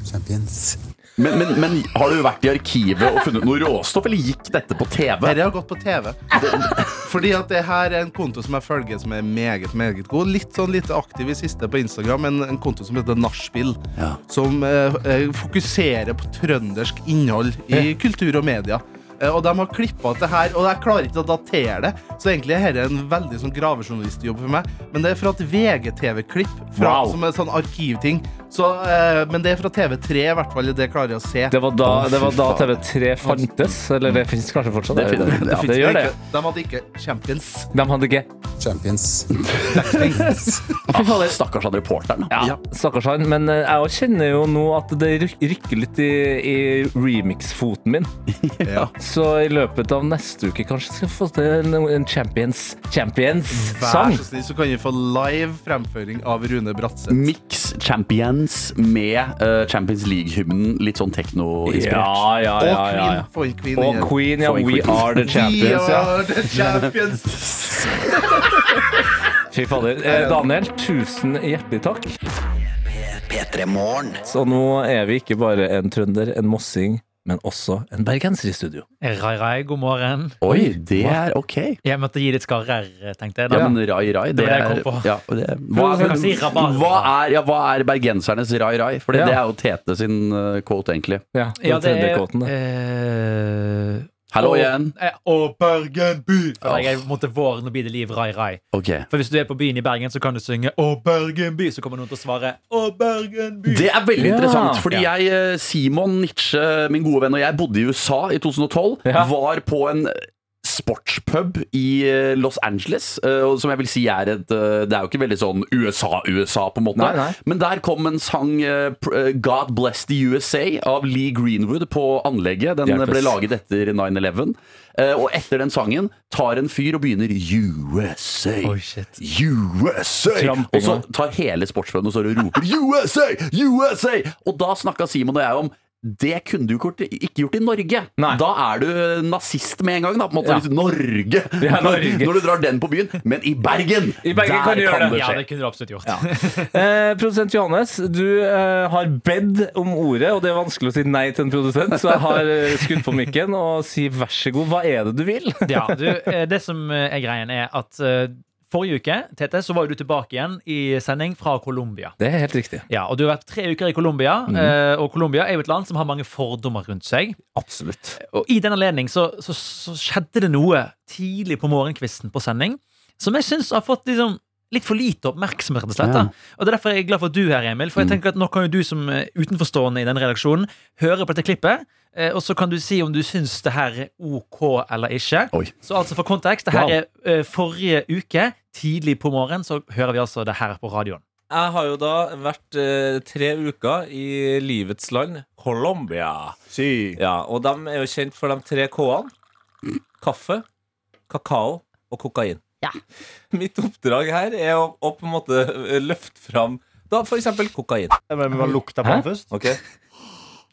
Champions. Men, men, men har du vært i arkivet og funnet noe råstoff, eller gikk dette på TV? Dette har gått på TV. Fordi at det her er en konto som jeg følger som er meget, meget god. Litt sånn lite aktiv i siste på Instagram, men en konto som heter Nachspiel. Ja. Som eh, eh, fokuserer på trøndersk innhold i kultur og media. Eh, og de har klippa ut det her, og jeg klarer ikke å datere det. Så egentlig er dette en veldig sånn gravejournalistjobb for meg. Men det er fra et VGTV-klipp, Wow. som er sånn arkivting. Så, eh, men det er fra TV3, i hvert fall. Det klarer jeg å se. Det var da, det var da. TV3 fantes. Eller det finnes kanskje fortsatt. Det finnes- ja, Det det gjør det. ikke. De hadde ikke Champions. De hadde ikke Champions. Ah, Stakkars han reporteren. Ja, Ja, stakkars han. Men eh, jeg kjenner jo nå at det rykker litt i, i remix-foten min. Ja. Så i løpet av neste uke kanskje skal vi få til en, en Champions Champions-sang. så snill, så kan vi få live fremføring av Rune Bratseth. Mix Champions med eh, Champions League-hymnen. Litt sånn tekno-inspirert. Ja, ja, Og ja. ja, Queen. ja. Få Queen. Og. Queen, ja. We Queen. are the champions. Ja. are the champions. Fy fader. Eh, Daniel, tusen hjertelig takk. P3 Så nå er vi ikke bare en trønder, en mossing, men også en bergenser i studio. Rai, rai, god morgen. Oi, det er ok. Jeg måtte gi litt skarrer, tenkte jeg. Da. Ja, men rai rai, det Det var det jeg er kom på. ja, det, hva, Du si hva, er, ja, hva er bergensernes rai rai? For Ja. det er jo Tete sin eh, quote, egentlig. Ja, Ja, det er eh, Hallo og- igjen. eh, Og Bergen by! For jeg måtte vår, nå blir det liv, rai, rai. Okay. For hvis du er på byen i Bergen, så kan du synge Å, Bergen by, så kommer noen til å svare Å, Bergen by. Det er veldig Ja. interessant, fordi Ja. jeg, eh, Simon Nietzsche, min gode venn, og jeg bodde i USA i 2012. Ja. Var på en sportspub i eh, Los Angeles, eh, som jeg vil si er et eh, Det er jo ikke veldig sånn USA-USA, på en måte. Nei, nei. Men der kom en sang, 'God Bless the USA', av Lee Greenwood på anlegget. Den Hjelpes. ble laget etter 9-11. Eh, Og etter den sangen tar en fyr og begynner USA. Oh, shit. USA! Trampinga. Og så tar hele sportspuben og og roper USA! USA! Og da snakka Simon og jeg om det kunne du ikke gjort, i Norge. Nei. Da er du nazist med en gang. Da, på en måte, Ja. Norge. Ja, Norge. Når, når du drar den på byen. Men i Bergen, I Bergen kan du gjøre det. Ja, skje. det kunne du absolutt gjort. Eh, produsent Johannes, du eh, har bedt om ordet, og det er vanskelig å si nei til en produsent, så jeg har skutt skudd på mikken og si vær så god, hva er det du vil? Ja, du, eh, det som eh, er greien, er at eh, forrige uke Tete, så var du tilbake igjen i sending fra Colombia. Det er helt riktig. Ja, og Du har vært tre uker i Colombia, mm. og Colombia er jo et land som har mange fordommer rundt seg. Absolutt. Og I den anledning så, så, så skjedde det noe tidlig på morgenkvisten på sending som jeg syns har fått liksom litt for lite oppmerksomhet. rett og slett. Ja. Og det er derfor jeg er glad for at du er her, Emil. For jeg tenker at nå kan jo du som eh, utenforstående i denne redaksjonen høre på dette klippet. eh, Og så kan du si om du syns det her er OK eller ikke. Oi. Så altså for kontekst, det her Wow. er eh, forrige uke, tidlig på morgenen, så hører vi altså det her på radioen. Jeg har jo da vært eh, tre uker i livets land, Colombia. Ja, og de er jo kjent for de tre K-ene. Kaffe, kakao og kokain. Ja. Mitt oppdrag her er å, å på en måte eh, løfte fram da eksempel kokain. Men vi må lukte på den først. Okay.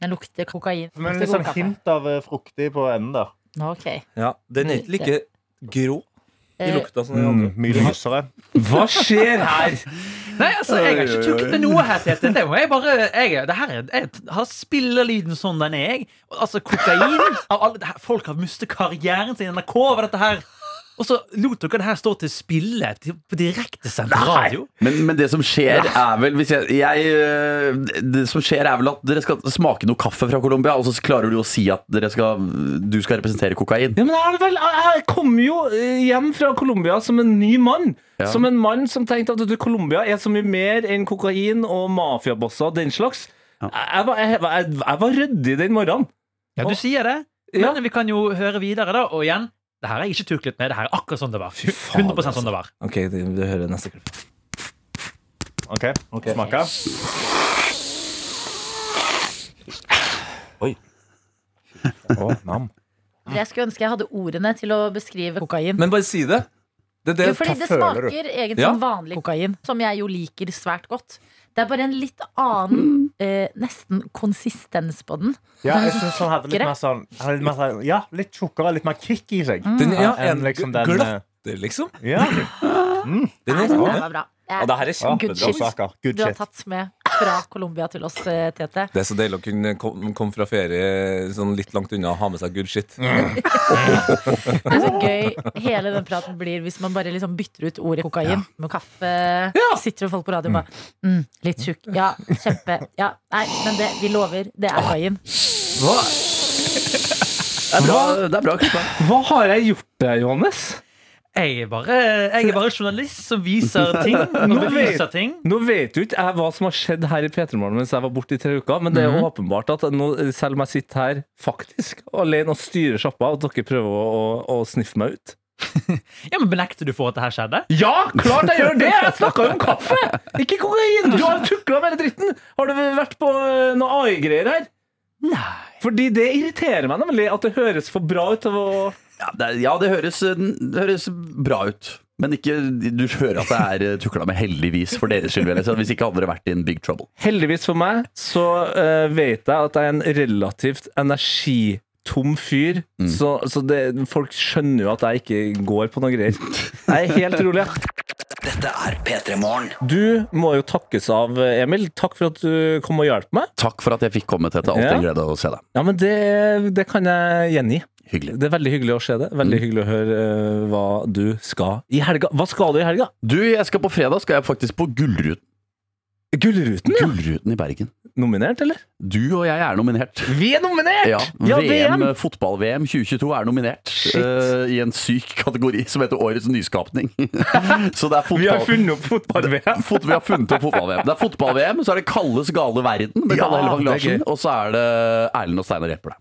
Den lukter kokain. Men litt sånn hint av eh, fruktig på enden der. Ok. Ja, Den er ikke like grå i Eh, lukta som den andre. Mm, mye lysere. Hva skjer her? Nei, altså, jeg har ikke tuklet med noe her, Tete. Det må jeg bare jeg, det her er, Jeg har spillerlyden sånn den er, jeg. Altså, kokain av alle, det her, Folk har mistet karrieren sin i NRK over dette her. Og så lot dere det her stå til spille på direktesendt radio. Men, men det som skjer er vel hvis jeg, jeg, øh, Det som skjer er vel at dere skal smake noe kaffe fra Colombia, og så klarer du å si at dere skal, du skal representere kokain. Ja, men jeg, vel, jeg kom jo eh, hjem fra Colombia som en ny mann. Ja. Som en mann som tenkte at Colombia er så mye mer enn kokain og mafiabosser og den slags. Jeg, jeg, var- jeg, var- jeg, jeg var ryddig den morgenen. Ja, du sier det. Ja. Men vi kan jo høre videre, da. Og igjen, det her er ikke tuklet med. Det her er akkurat sånn det var. 100 sånn det var. Ok, du, det hører neste klipp. OK, smake. Oi. Å, nam. Jeg skulle ønske jeg hadde ordene til å beskrive kokain. Men bare si det. Det, det, jo, fordi det smaker egentlig Ja. vanlig kokain, som jeg jo liker svært godt. Det er bare en litt annen, eh, nesten konsistens på den. Ja, jeg synes han hadde litt mer sånn han hadde litt mer sånn- Ja, litt tjukkere, litt mer kick i seg. Den, ja, enn en liksom den, glatter, liksom. Ja. Mm. Den er, Det var bra. Og det her er Good kjempebra shit. saker. Good Du har shit. tatt med fra Colombia til oss, eh, Tete. Det er så deilig å kunne komme kom fra ferie sånn litt langt unna og ha med seg good shit. Det er så gøy hele den praten blir hvis man bare liksom bytter ut ordet kokain med kaffe. Sitter og folk på radio og bare mm, Litt tjukk. Ja, kjempe. Ja, nei, men det, vi lover. Det er kokain. Det er bra, det er bra klippa. Hva har jeg gjort Johannes? Jeg er bare, jeg er bare journalist som viser ting. Nå vet, ting. nå vet jo ikke jeg hva som har skjedd her i P3 Morgen mens jeg var borte i tre uker, men det er jo Mhm. åpenbart at nå, selv om jeg sitter her faktisk alene og styrer sjappa, at dere prøver å, å, å sniffe meg ut. Ja, men Benekter du for at det her skjedde? Ja, klart jeg gjør det! Jeg snakka jo om kaffe, ikke kokain! Du har tukla med hele dritten! Har du vært på eh, noe AI-greier her? Nei. Fordi det irriterer meg nemlig at det høres for bra ut av å Ja, det, ja, det høres, det høres bra ut. Men ikke, du hører at det er tukla med, heldigvis, for deres skyld. Hvis ikke hadde det vært in big trouble. Heldigvis for meg så uh, vet jeg at jeg er en relativt energitom fyr. Så, så det, folk skjønner jo at jeg ikke går på noe greier. Jeg er helt rolig. Dette er P3 Morgen. Du må jo takkes av, Emil. Takk for at du kom og hjalp meg. Takk for at jeg fikk komme til dette. Alltid Ja. en glede å se deg. Ja, men det, det kan jeg gjengi. Hyggelig. Det er veldig hyggelig å se det. Veldig hyggelig å høre uh, hva du skal i helga. Hva skal du i helga? Du, jeg skal på fredag skal jeg faktisk på Gullruten. Gullruten, ja. Gullruten i Bergen. Nominert, eller? Du og jeg er nominert. Vi er nominert! Ja, Ja, VM, VM. Fotball-VM 2022 er nominert uh, i en syk kategori som heter Årets nyskapning. så det er fotball... Vi har funnet opp fotball-VM. Fot, vi har funnet opp fotball-VM. Det er fotball-VM, så er det Kalles gale verden med Ja, Kalle Hellevang Larsen. Og så er det Erlend og Steinar Eple.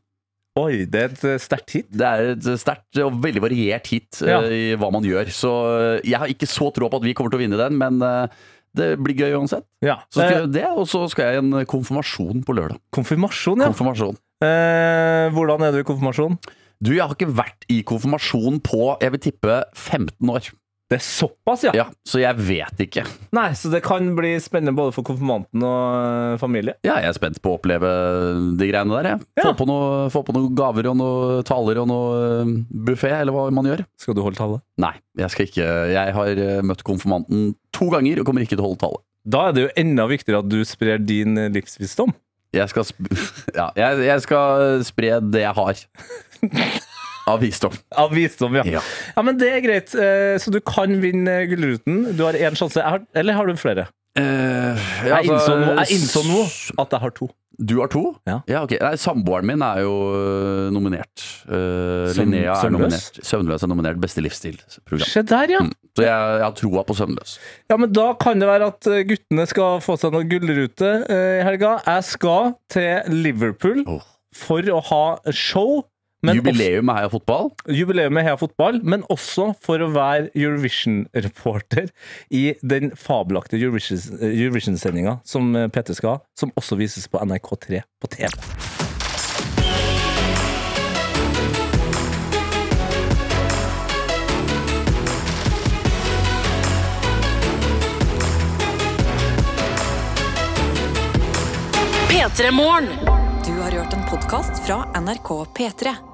Oi, det er et eh, sterkt hit. Det er et sterkt og veldig variert hit eh, Ja. i hva man gjør. Så eh, jeg har ikke så tro på at vi kommer til å vinne den, men eh, det blir gøy uansett. Ja. Så skal jeg jeg det, og så skal jeg i en konfirmasjon på lørdag. konfirmasjon, ja. Konfirmasjon. Eh, hvordan er du i konfirmasjon? Du, jeg har ikke vært i konfirmasjon på, jeg vil tippe, 15 år. Det er såpass, ja. Ja, så jeg vet ikke. Nei, Så det kan bli spennende både for konfirmanten og eh, familie. Ja, jeg er spent på å oppleve de greiene der, jeg. Ja. Få, på noe, få på noen gaver og noen taler og noe buffé, eller hva man gjør. Skal du holde tale? Nei, jeg skal ikke. Jeg har eh, møtt konfirmanten to ganger og kommer ikke til å holde tale. Da er det jo enda viktigere at du sprer din eh, livsvisdom. Jeg skal, sp ja, jeg, jeg skal spre det jeg har. Av visdom. Av visdom, ja. Ja. Ja, men det er greit. Eh, Så du kan vinne Gullruten. Du har én sjanse. Har, eller har du flere? ja, jeg, altså, innså nå at jeg har to. Du har to? Ja. ok. Nei, Samboeren min er jo øh, nominert. Uh, Søvn- Linnea er Søvnløs? nominert. Søvnløs er nominert. Beste livsstilprogram. Se der, ja. Mm. Så jeg, jeg har troa på Søvnløs. Ja, men Da kan det være at eh, guttene skal få seg noen gullrute i uh, helga. Jeg skal til Liverpool oh. for å ha show Jubileum med Heia Fotball. Jubileum med Heia Fotball, men også for å være Eurovision-reporter i den fabelaktige Eurovision- Eurovision-sendinga som Peter skal ha, som også vises på NRK3 på TV. P3 Morgen. Du har hørt en podkast fra NRK P3.